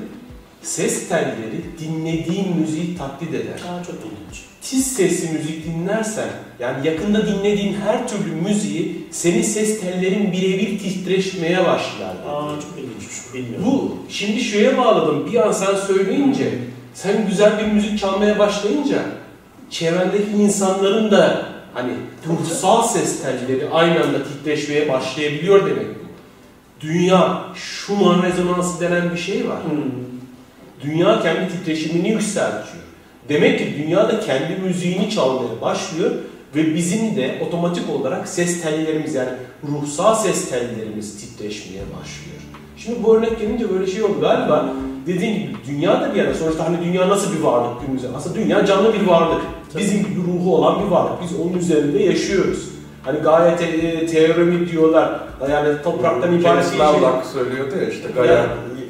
Ses telleri dinlediğin müziği taklit eder Aa, çok ilginç. tiz sesli müzik dinlersen, yani yakında dinlediğin her türlü müziği senin ses tellerin birebir titreşmeye başlar. Aa, çok ilginç. Bilmiyorum. Bu şimdi şeye bağladım. Bir an sen söyleyince, sen güzel bir müzik çalmaya başlayınca çevrendeki insanların da hani ruhsal ses telleri aynı anda titreşmeye başlayabiliyor demek bu. Dünya Schumann rezonansı denen bir şey var. Hmm. Dünya kendi titreşimini yükseltiyor. Demek ki dünya da kendi müziğini çalmaya başlıyor ve bizim de otomatik olarak ses tellerimiz yani ruhsal ses tellerimiz titreşmeye başlıyor. Şimdi bu örnek gelince böyle şey oldu galiba dediğin gibi dünya da bir yana sonuçta hani dünya nasıl bir varlık günümüzde? Aslında dünya canlı bir varlık. Bizim gibi ruhu olan bir varlık. Biz onun üzerinde yaşıyoruz. Hani gayet e, teoremi diyorlar. Yani topraktan ibaret bir şey. Söylüyordu ya işte gayet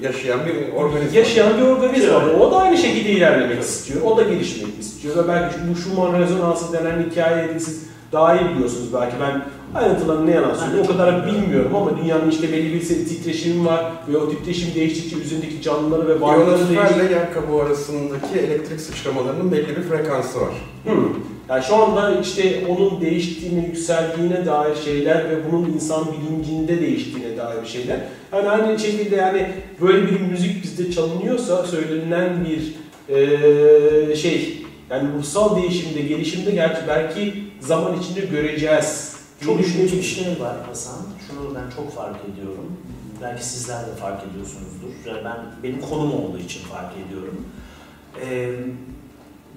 yaşayan bir organizma. Yaşayan bir organizma. Evet. O da aynı şekilde ilerlemek istiyor. O da gelişmek istiyor. Ve belki bu Schumann rezonansı denen hikayeyi siz daha iyi biliyorsunuz belki. Ben ayrıntılarını ne yalan söyleyeyim o kadar bilmiyorum ama dünyanın işte belli bir titreşimi var ve o titreşim değiştikçe üzerindeki canlıları ve varlıkları değişiyor. İyonosferle yer kabuğu arasındaki elektrik sıçramalarının belli bir frekansı var. Hmm. Yani şu anda işte onun değiştiğine, yükseldiğine dair şeyler ve bunun insan bilincinde değiştiğine dair şeyler. Yani aynı şekilde yani böyle bir müzik bizde çalınıyorsa söylenilen bir eee, şey yani ruhsal değişimde, gelişimde gerçi belki zaman içinde göreceğiz. Çok ilginç bir şey var Hasan. Şunu ben çok fark ediyorum. Belki sizler de fark ediyorsunuzdur. Ben benim konum olduğu için fark ediyorum. Ee,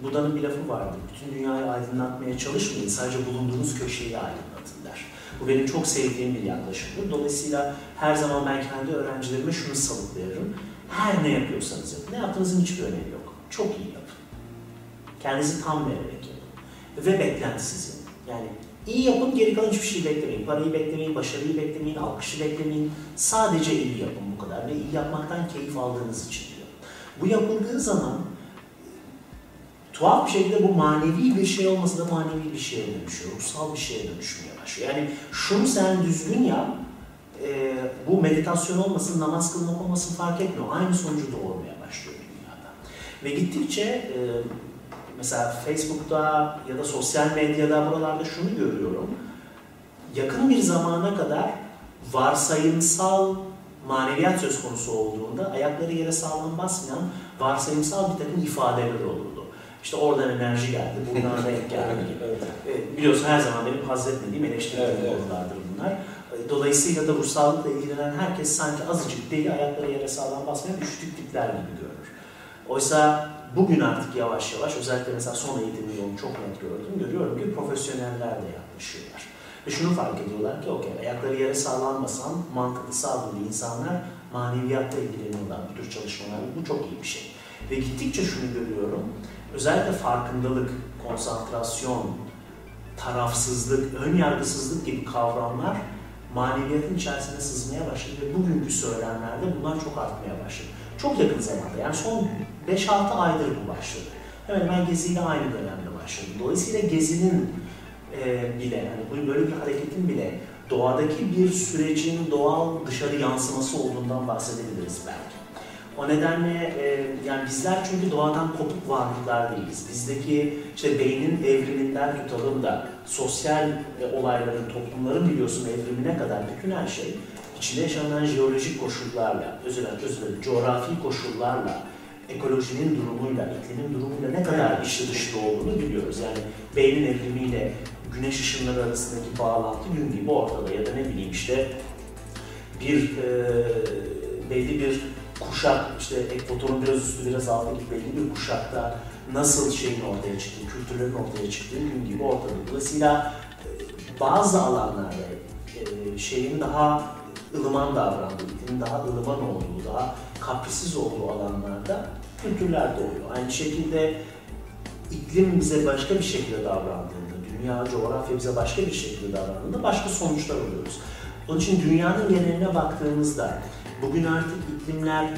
Buda'nın bir lafı vardı. Bütün dünyayı aydınlatmaya çalışmayın. Sadece bulunduğunuz köşeyi aydınlatın der. Bu benim çok sevdiğim bir yaklaşımdır. Dolayısıyla her zaman ben kendi öğrencilerime şunu salıklayarım. Her ne yapıyorsanız yapın. Ne yaptığınızın hiçbir önemi yok. Çok iyi yapın. Kendinizi tam vererek yapın. Ve beklentisiz. Yani iyi yapın, geri kalan hiçbir şey beklemeyin. Parayı beklemeyin, başarıyı beklemeyin, alkışı beklemeyin. Sadece iyi yapın bu kadar. Ve iyi yapmaktan keyif aldığınız için diyor. Bu yapıldığı zaman tuhaf bir şekilde bu manevi bir şey olmasa da manevi bir şeye dönüşüyor. Ruhsal bir şeye dönüşmeye başlıyor. Yani şunu sen düzgün yap, e, bu meditasyon olmasın, namaz kılmak olmasın fark etmiyor. Aynı sonucu doğurmaya başlıyor dünyada. Ve gittikçe e, mesela Facebook'ta ya da sosyal medyada buralarda şunu görüyorum. Yakın bir zamana kadar varsayımsal maneviyat söz konusu olduğunda ayakları yere sağlam basmayan varsayımsal bir takım ifadeler olurdu. İşte oradan enerji geldi, buradan renk geldi. Evet. E, biliyorsun her zaman benim haz etmediğim eleştirdiğim Evet, konulardır bunlar. E, Dolayısıyla da ruhsallıkla ilgilenen herkes sanki azıcık deli ayakları yere sağlam basmayan düştük tipler gibi görünür. Oysa bugün artık yavaş yavaş özellikle mesela son eğitim yolunu çok net gördüm. Görüyorum ki profesyoneller de yaklaşıyorlar. Ve şunu fark ediyorlar ki okey ayakları yere sağlam basan mantıklı sağlıklı insanlar maneviyatla ilgileniyorlar bu tür çalışmalarla. Bu çok iyi bir şey. Ve gittikçe şunu görüyorum. Özellikle farkındalık, konsantrasyon, tarafsızlık, ön yargısızlık gibi kavramlar maneviyatın içerisine sızmaya başladı ve bugünkü söylemlerde bunlar çok artmaya başladı. Çok yakın zamanda yani son 5-6 aydır bu başladı. Hemen hemen Gezi ile aynı dönemde başladı. Dolayısıyla Gezi'nin e, bile, yani bu böyle bir hareketin bile doğadaki bir sürecin doğal dışarı yansıması olduğundan bahsedebiliriz belki. O nedenle e, yani bizler çünkü doğadan kopuk varlıklar değiliz. Bizdeki işte beynin evriminden tutalım da sosyal e, olayların, toplumların biliyorsun evrimine kadar bütün her şey içinde yaşanan jeolojik koşullarla, özür dilerim, coğrafi koşullarla, ekolojinin durumuyla, iklimin durumuyla ne kadar içli dışlı olduğunu biliyoruz. Yani beynin evrimiyle güneş ışınları arasındaki bağlantı gün gibi ortada ya da ne bileyim işte bir e, belli bir kuşak, işte ekvatorun biraz üstü biraz altı gibi belli bir kuşakta nasıl şeyin ortaya çıktığı, kültürlerin ortaya çıktığı gün gibi ortada. Dolayısıyla e, bazı alanlarda e, şeyin daha ılıman davrandığı, daha ılıman olduğu, daha kaprisiz olduğu alanlarda kültürler doğuyor. Aynı şekilde iklim bize başka bir şekilde davrandığında, dünya, coğrafya bize başka bir şekilde davrandığında başka sonuçlar alıyoruz. Onun için dünyanın geneline baktığımızda bugün artık iklimler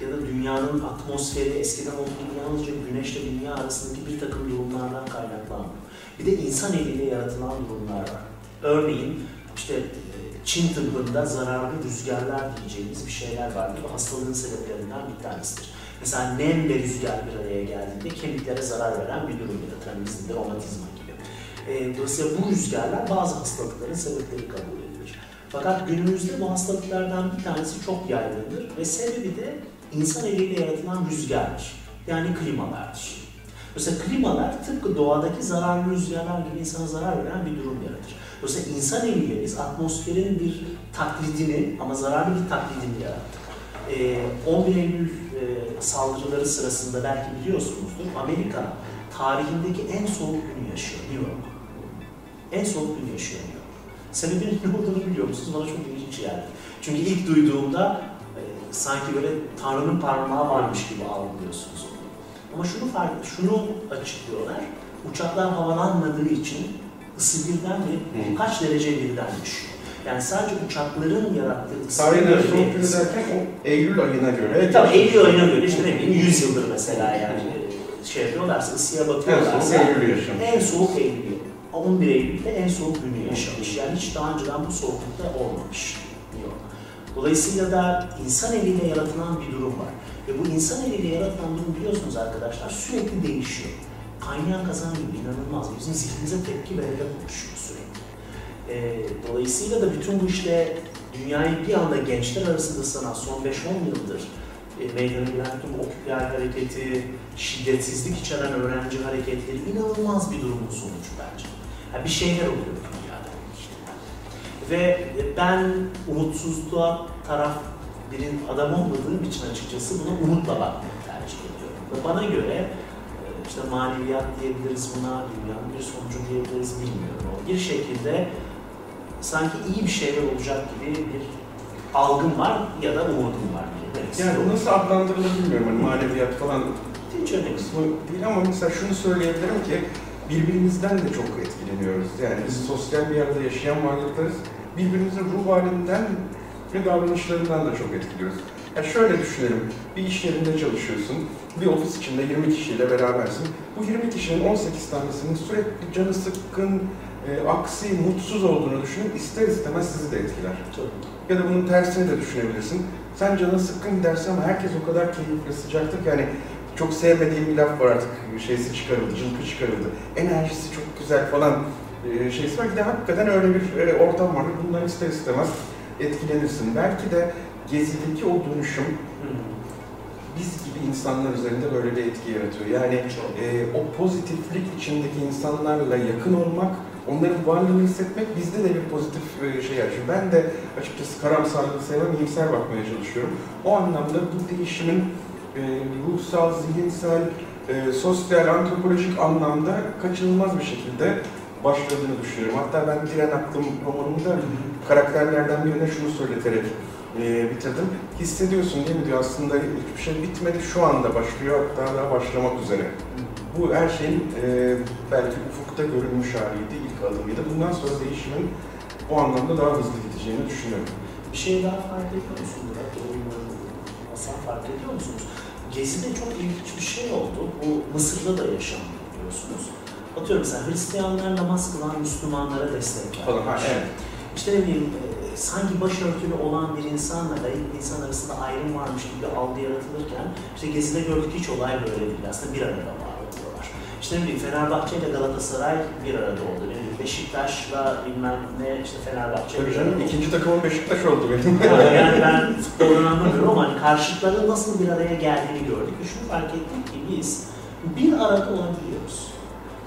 ya da dünyanın atmosferi eskiden olduğu yalnızca güneşle dünya arasındaki bir takım durumlardan kaynaklanmıyor. Bir de insan eliyle yaratılan durumlar var. Örneğin işte e, Çin tıbbında zararlı rüzgarlar diyeceğimiz bir şeyler var. Bu hastalığın sebeplerinden bir tanesidir. Mesela nem ve rüzgar bir araya geldiğinde kemiklere zarar veren bir durum ya da travmizmde romatizma gibi. E, dolayısıyla bu rüzgarlar bazı hastalıkların sebepleri kabul. Fakat günümüzde bu hastalıklardan bir tanesi çok yaygındır ve sebebi de insan eliyle yaratılan rüzgardır. Yani klimalardır. Mesela klimalar tıpkı doğadaki zararlı rüzgarlar gibi insana zarar veren bir durum yaratır. Dolayısıyla insan eliyle biz atmosferin bir taklidini ama zararlı bir taklidini yarattık. Ee, 11 Eylül e, saldırıları sırasında belki biliyorsunuzdur Amerika tarihindeki en soğuk günü yaşıyor New York. En soğuk günü yaşıyor. Sebebinin ne olduğunu biliyor musunuz? Bana çok ilginç geldi. Çünkü ilk duyduğumda e, sanki böyle Tanrı'nın parmağı varmış gibi algılıyorsunuz onu. Ama şunu fark, şunu açıklıyorlar. Uçaklar havalanmadığı için ısı birden ve birkaç derece birden düşüyor. Yani sadece uçakların yarattığı soğuk ve günü derken o Eylül ayına göre. Evet, tabii Eylül ayına göre işte ne bileyim 100 yıldır mesela yani e, şey yapıyorlarsa, ısıya En soğuk bakıyorlarsa Eylül yaşamış. en soğuk Eylül. 11 Eylül'de en soğuk günü yaşamış. Yani hiç daha önceden bu soğuklukta olmamış diyor. Dolayısıyla da insan eliyle yaratılan bir durum var. Ve bu insan eliyle yaratılan durum biliyorsunuz arkadaşlar sürekli değişiyor. Kaynayan kazan gibi inanılmaz. Bizim zihnimize tepki vererek oluşuyor sürekli. Ee, dolayısıyla da bütün bu işte dünyayı bir anda gençler arasında sanan son 5-10 yıldır e, meydana gelen tüm Occupy hareketi, şiddetsizlik içeren öğrenci hareketleri inanılmaz bir durumun sonucu bence. Yani bir şeyler oluyor dünyada. Ve ben umutsuzluğa taraf birin adam olmadığım için açıkçası buna umutla bakmayı tercih ediyorum. Ve bana göre e, işte maneviyat diyebiliriz buna, dünyanın bir sonucu diyebiliriz bilmiyorum. Bir şekilde sanki iyi bir şeyler olacak gibi bir algım var ya da umudum var. Evet. Yani bu nasıl adlandırılır bilmiyorum. Hani maneviyat falan hiç önemli. değil ama mesela şunu söyleyebilirim ki birbirimizden de çok etkileniyoruz. Yani biz sosyal bir yerde yaşayan varlıklarız. Birbirimizin ruh halinden ve davranışlarından da çok etkiliyoruz. Ya şöyle düşünelim, bir iş yerinde çalışıyorsun, bir ofis içinde 20 kişiyle berabersin. Bu 20 kişinin 18 tanesinin sürekli canı sıkkın, e, aksi, mutsuz olduğunu düşünün, ister istemez sizi de etkiler. Ya da bunun tersini de düşünebilirsin. Sen canın sıkkın gidersin ama herkes o kadar keyifli, sıcaktır ki hani çok sevmediğim bir laf var artık şeysi çıkarıldı, cılkı çıkarıldı. Enerjisi çok güzel falan e, şeysi var. Bir de hakikaten öyle bir e, ortam var. Bunlar ister istemez etkilenirsin. Belki de gezideki o dönüşüm hı. biz gibi insanlar üzerinde böyle bir etki yaratıyor. Yani e, o pozitiflik içindeki insanlarla yakın olmak, onların varlığını hissetmek bizde de bir pozitif e, şey açıyor. Ben de açıkçası karamsarlığı sevmem, iyimser bakmaya çalışıyorum. O anlamda bu değişimin ruhsal, zihinsel, e, sosyal, antropolojik anlamda kaçınılmaz bir şekilde başladığını düşünüyorum. Hatta ben Diren Aklım romanımda karakterlerden birine şunu söyleterek e, bitirdim. Hissediyorsun değil mi diyor aslında hiçbir şey bitmedi şu anda başlıyor hatta daha başlamak üzere. Bu her şeyin e, belki ufukta görülmüş haliydi, ilk adımıydı. Bundan sonra değişimin bu anlamda daha hızlı gideceğini düşünüyorum. Bir şey daha fark ediyor musun Murat? Hasan fark ediyor musunuz? Gezi'de çok ilginç bir şey oldu. Bu Mısır'da da yaşandı biliyorsunuz. Atıyorum mesela Hristiyanlar namaz kılan Müslümanlara destek vermiş. Falan, ha, evet. İşte ne bileyim, e, sanki başörtülü olan bir insanla layık bir insan arasında ayrım varmış gibi algı yaratılırken, işte Gezi'de gördük hiç olay böyle değil. Aslında bir arada var. İşte ne bileyim Fenerbahçe ile Galatasaray bir arada oldu. Ne bileyim Beşiktaş'la bilmem ne işte Fenerbahçe Tabii canım ikinci takımın Beşiktaş oldu benim. Yani, yani ben futboldan anlamıyorum ama hani karşıtların nasıl bir araya geldiğini gördük şunu fark ettik ki biz bir arada olabiliyoruz.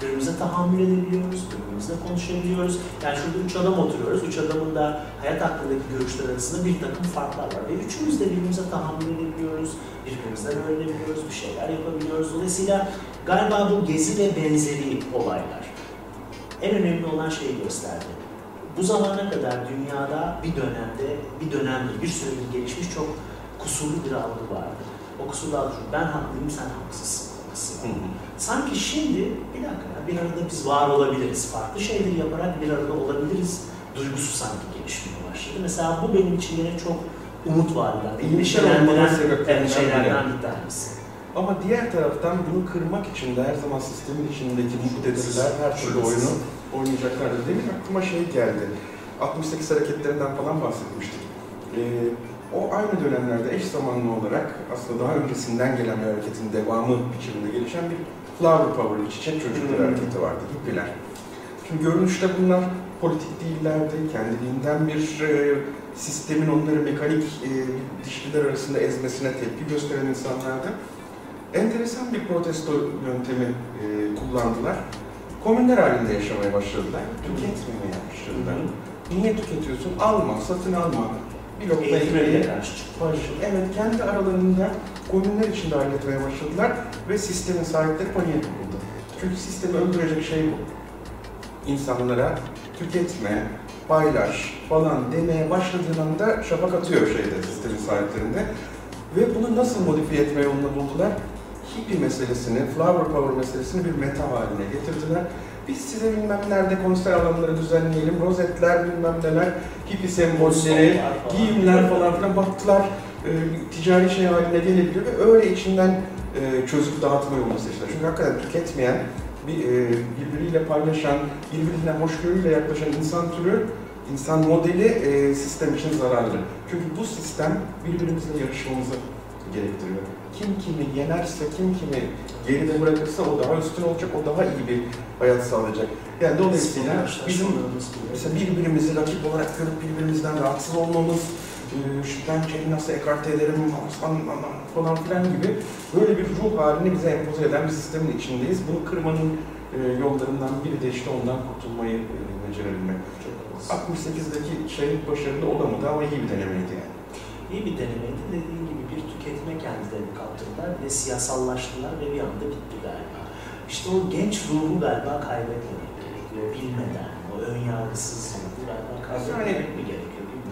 Birbirimize tahammül edebiliyoruz, birbirimizle konuşabiliyoruz. Yani şurada üç adam oturuyoruz. Üç adamın da hayat hakkındaki görüşler arasında bir takım farklar var. Ve üçümüz de birbirimize tahammül edebiliyoruz, birbirimizden öğrenebiliyoruz, bir şeyler yapabiliyoruz. Dolayısıyla galiba bu gezi ve benzeri olaylar en önemli olan şeyi gösterdi. Bu zamana kadar dünyada bir dönemde, bir dönemde bir süredir gelişmiş çok kusurlu bir algı vardı. O kusurlu algı ben haklıyım, sen haksızsın. var. Sanki şimdi bir dakika ya, bir arada biz var olabiliriz. Farklı şeyleri yaparak bir arada olabiliriz. Duygusu sanki gelişmeye başladı. Mesela bu benim için yine çok umut sebeplerinden evet, biri. şeylerden bir tanesi. Ama diğer taraftan bunu kırmak için de her zaman sistemin içindeki muktedirler her türlü oyunu oynayacaklardır. Demin aklıma şey geldi. 68 hareketlerinden falan bahsetmiştik. Ee, o aynı dönemlerde eş zamanlı olarak aslında daha öncesinden gelen bir hareketin devamı biçiminde gelişen bir flower power, çiçek çocukları Hmm. hareketi vardı, hippiler. Şimdi görünüşte bunlar politik değillerdi, kendiliğinden bir e, sistemin onları mekanik e, dişliler arasında ezmesine tepki gösteren insanlardı. Enteresan bir protesto yöntemi e, kullandılar. Komünler halinde yaşamaya başladılar, tüketmemeye başladılar. Niye tüketiyorsun? Alma, satın alma. Bir lokma ekmeği. Evet, kendi aralarında komünler içinde halletmeye başladılar ve sistemin sahipleri paniğe kapıldı. Çünkü sistemi öldürecek şey bu. İnsanlara tüketme, paylaş falan demeye başladığın anda şafak atıyor şeyde, sistemin sahiplerinde. Ve bunu nasıl modifiye etme yolunu buldular? Hippie meselesini, flower power meselesini bir meta haline getirdiler. Biz size bilmem nerede konser alanları düzenleyelim, rozetler bilmem neler, hippie sembolleri, giyimler falan filan baktılar e, ticari şey haline gelebiliyor ve öyle içinden e, çözüp dağıtma yolunu seçtiler. Çünkü hakikaten tüketmeyen, bir, e, birbiriyle paylaşan, birbirine hoşgörüyle yaklaşan insan türü, insan modeli e, sistem için zararlı. Çünkü bu sistem birbirimizle yarışmamızı gerektiriyor. Kim kimi yenerse, kim kimi geride bırakırsa o daha üstün olacak, o daha iyi bir hayat sağlayacak. Yani dolayısıyla bizim Mesela birbirimizi rakip olarak görüp birbirimizden rahatsız olmamız, e, ben seni nasıl ekarte ederim falan filan gibi böyle bir ruh halini bize empoze eden bir sistemin içindeyiz. Bunu kırmanın e, yollarından biri de işte ondan kurtulmayı e, becerebilmek. 68'deki şey başarılı olamadı ama iyi bir denemeydi yani. İyi bir denemeydi. Dediğim gibi bir tüketme kendilerini kaptırdılar ve siyasallaştılar ve bir anda bitti galiba. İşte o genç ruhu galiba kaybetmemek gerekiyor. Bilmeden, o ön yargısız ruhu galiba kaybetmemek mi gerekiyor?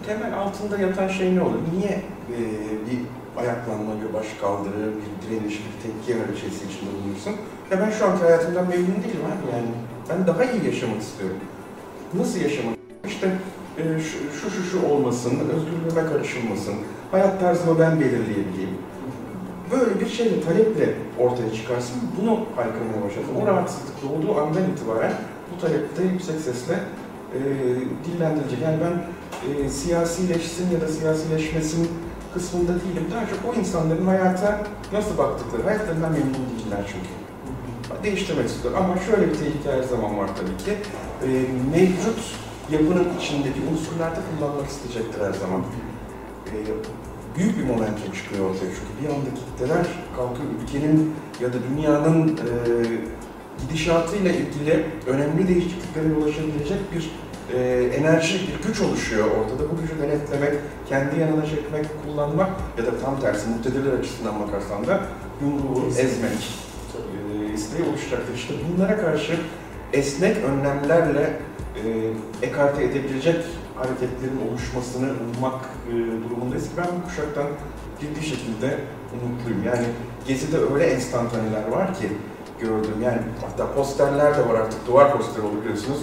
Temel altında yatan şey ne olur? Niye e, bir ayaklanma, bir baş kaldırı, bir direniş, bir tepki hareketi içinde bulunursun? Ya ben şu anki hayatımdan memnun değilim abi yani. Ben daha iyi yaşamak istiyorum. Nasıl yaşamak? İşte e, şu, şu şu şu olmasın, özgürlüğüme karışılmasın, hayat tarzımı ben belirleyebileyim. Böyle bir şeyle, taleple ortaya çıkarsın, bunu haykırmaya başlasın. O rahatsızlık olduğu andan itibaren bu talepte yüksek sesle e, dillendirilecek. Yani ben e, siyasileşsin ya da siyasileşmesin kısmında değilim. Daha çok o insanların hayata nasıl baktıkları, hayatlarından memnun değiller çünkü. Değiştirmek istiyor. Ama şöyle bir tehlike her zaman var tabii ki. E, mevcut yapının içindeki unsurlarda kullanmak isteyecektir her zaman. E, büyük bir momentum çıkıyor ortaya çünkü bir anda kitleler kalkıyor ülkenin ya da dünyanın e, gidişatıyla ilgili önemli değişikliklere yol açabilecek bir e, enerji, bir güç oluşuyor ortada. Bu gücü denetlemek, kendi yanına çekmek, kullanmak ya da tam tersi muktedirler açısından bakarsan da yumruğu ezmek e, isteği oluşacaktır. İşte bunlara karşı esnek önlemlerle e, ekarte edebilecek hareketlerin oluşmasını ummak e, durumundayız ki ben bu kuşaktan ciddi şekilde umutluyum. Yani Gezi'de öyle enstantaneler var ki gördüm. Yani hatta posterler de var artık. Duvar posteri oldu biliyorsunuz.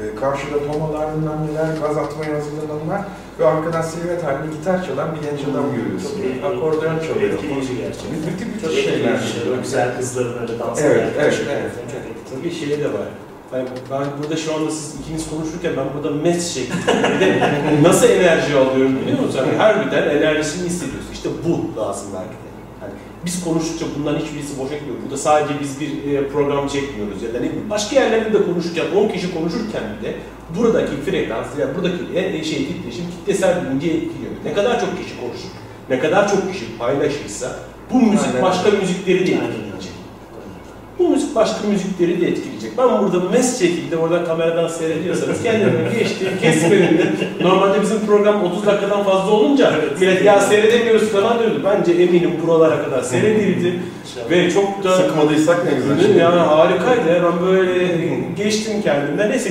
E, karşıda tomalar, bilmem neler, gaz atmaya hazırlananlar ve arkadan silüet halinde gitar çalan bir genç adam görüyorsun. Çok iyi. Akordeon Çok çalıyor. etkileyici gerçekten. Müthiş müthiş Çok şeyler. etkileyici. O güzel kızların öyle dans Evet, ederken evet, çok- evet. Çok etkileyici. Tabii şey de var. Ben, ben burada şu anda siz ikiniz konuşurken ben burada mes şeklinde nasıl enerji alıyorum biliyor musun? Yani harbiden enerjisini hissediyorsun. İşte bu lazım belki. Yani biz konuştukça bunların hiçbirisi boşa gitmiyor. Burada sadece biz bir e, program çekmiyoruz ya da ne bileyim başka yerlerde de konuşurken, 10 kişi konuşurken bile buradaki frekans ya buradaki e, şey titreşim kitlesel bilinci etkiliyor. Ne kadar çok kişi konuşur, ne kadar çok kişi paylaşırsa bu müzik Aynen. başka müzikleri de etkileyecek. Başka müzikleri de etkileyecek. Ben burada mes şekilde oradan kameradan seyrediyorsanız kendime geçti, kesmediğinde normalde bizim program 30 dakikadan fazla olunca millet ya seyredemiyoruz falan diyordu. Bence eminim buralara kadar seyredildi ve çok da Sıkmadıysak ne güzel. şey. yani harikaydı. Ben böyle geçtim kendimden. Neyse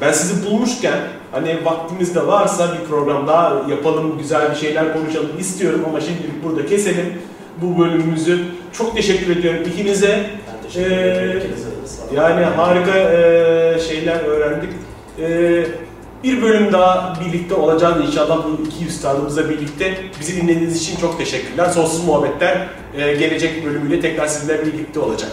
ben sizi bulmuşken hani vaktimiz de varsa bir program daha yapalım, güzel bir şeyler konuşalım istiyorum ama şimdilik burada keselim bu bölümümüzü. Çok teşekkür ediyorum ikinize. Teşekkür Ee, ederim. Yani harika e, şeyler öğrendik. E, bir bölüm daha birlikte olacağız inşallah bu iki üstadımızla birlikte. Bizi dinlediğiniz için çok teşekkürler. Sonsuz Muhabbetler e, gelecek bölümüyle tekrar sizinle birlikte olacak.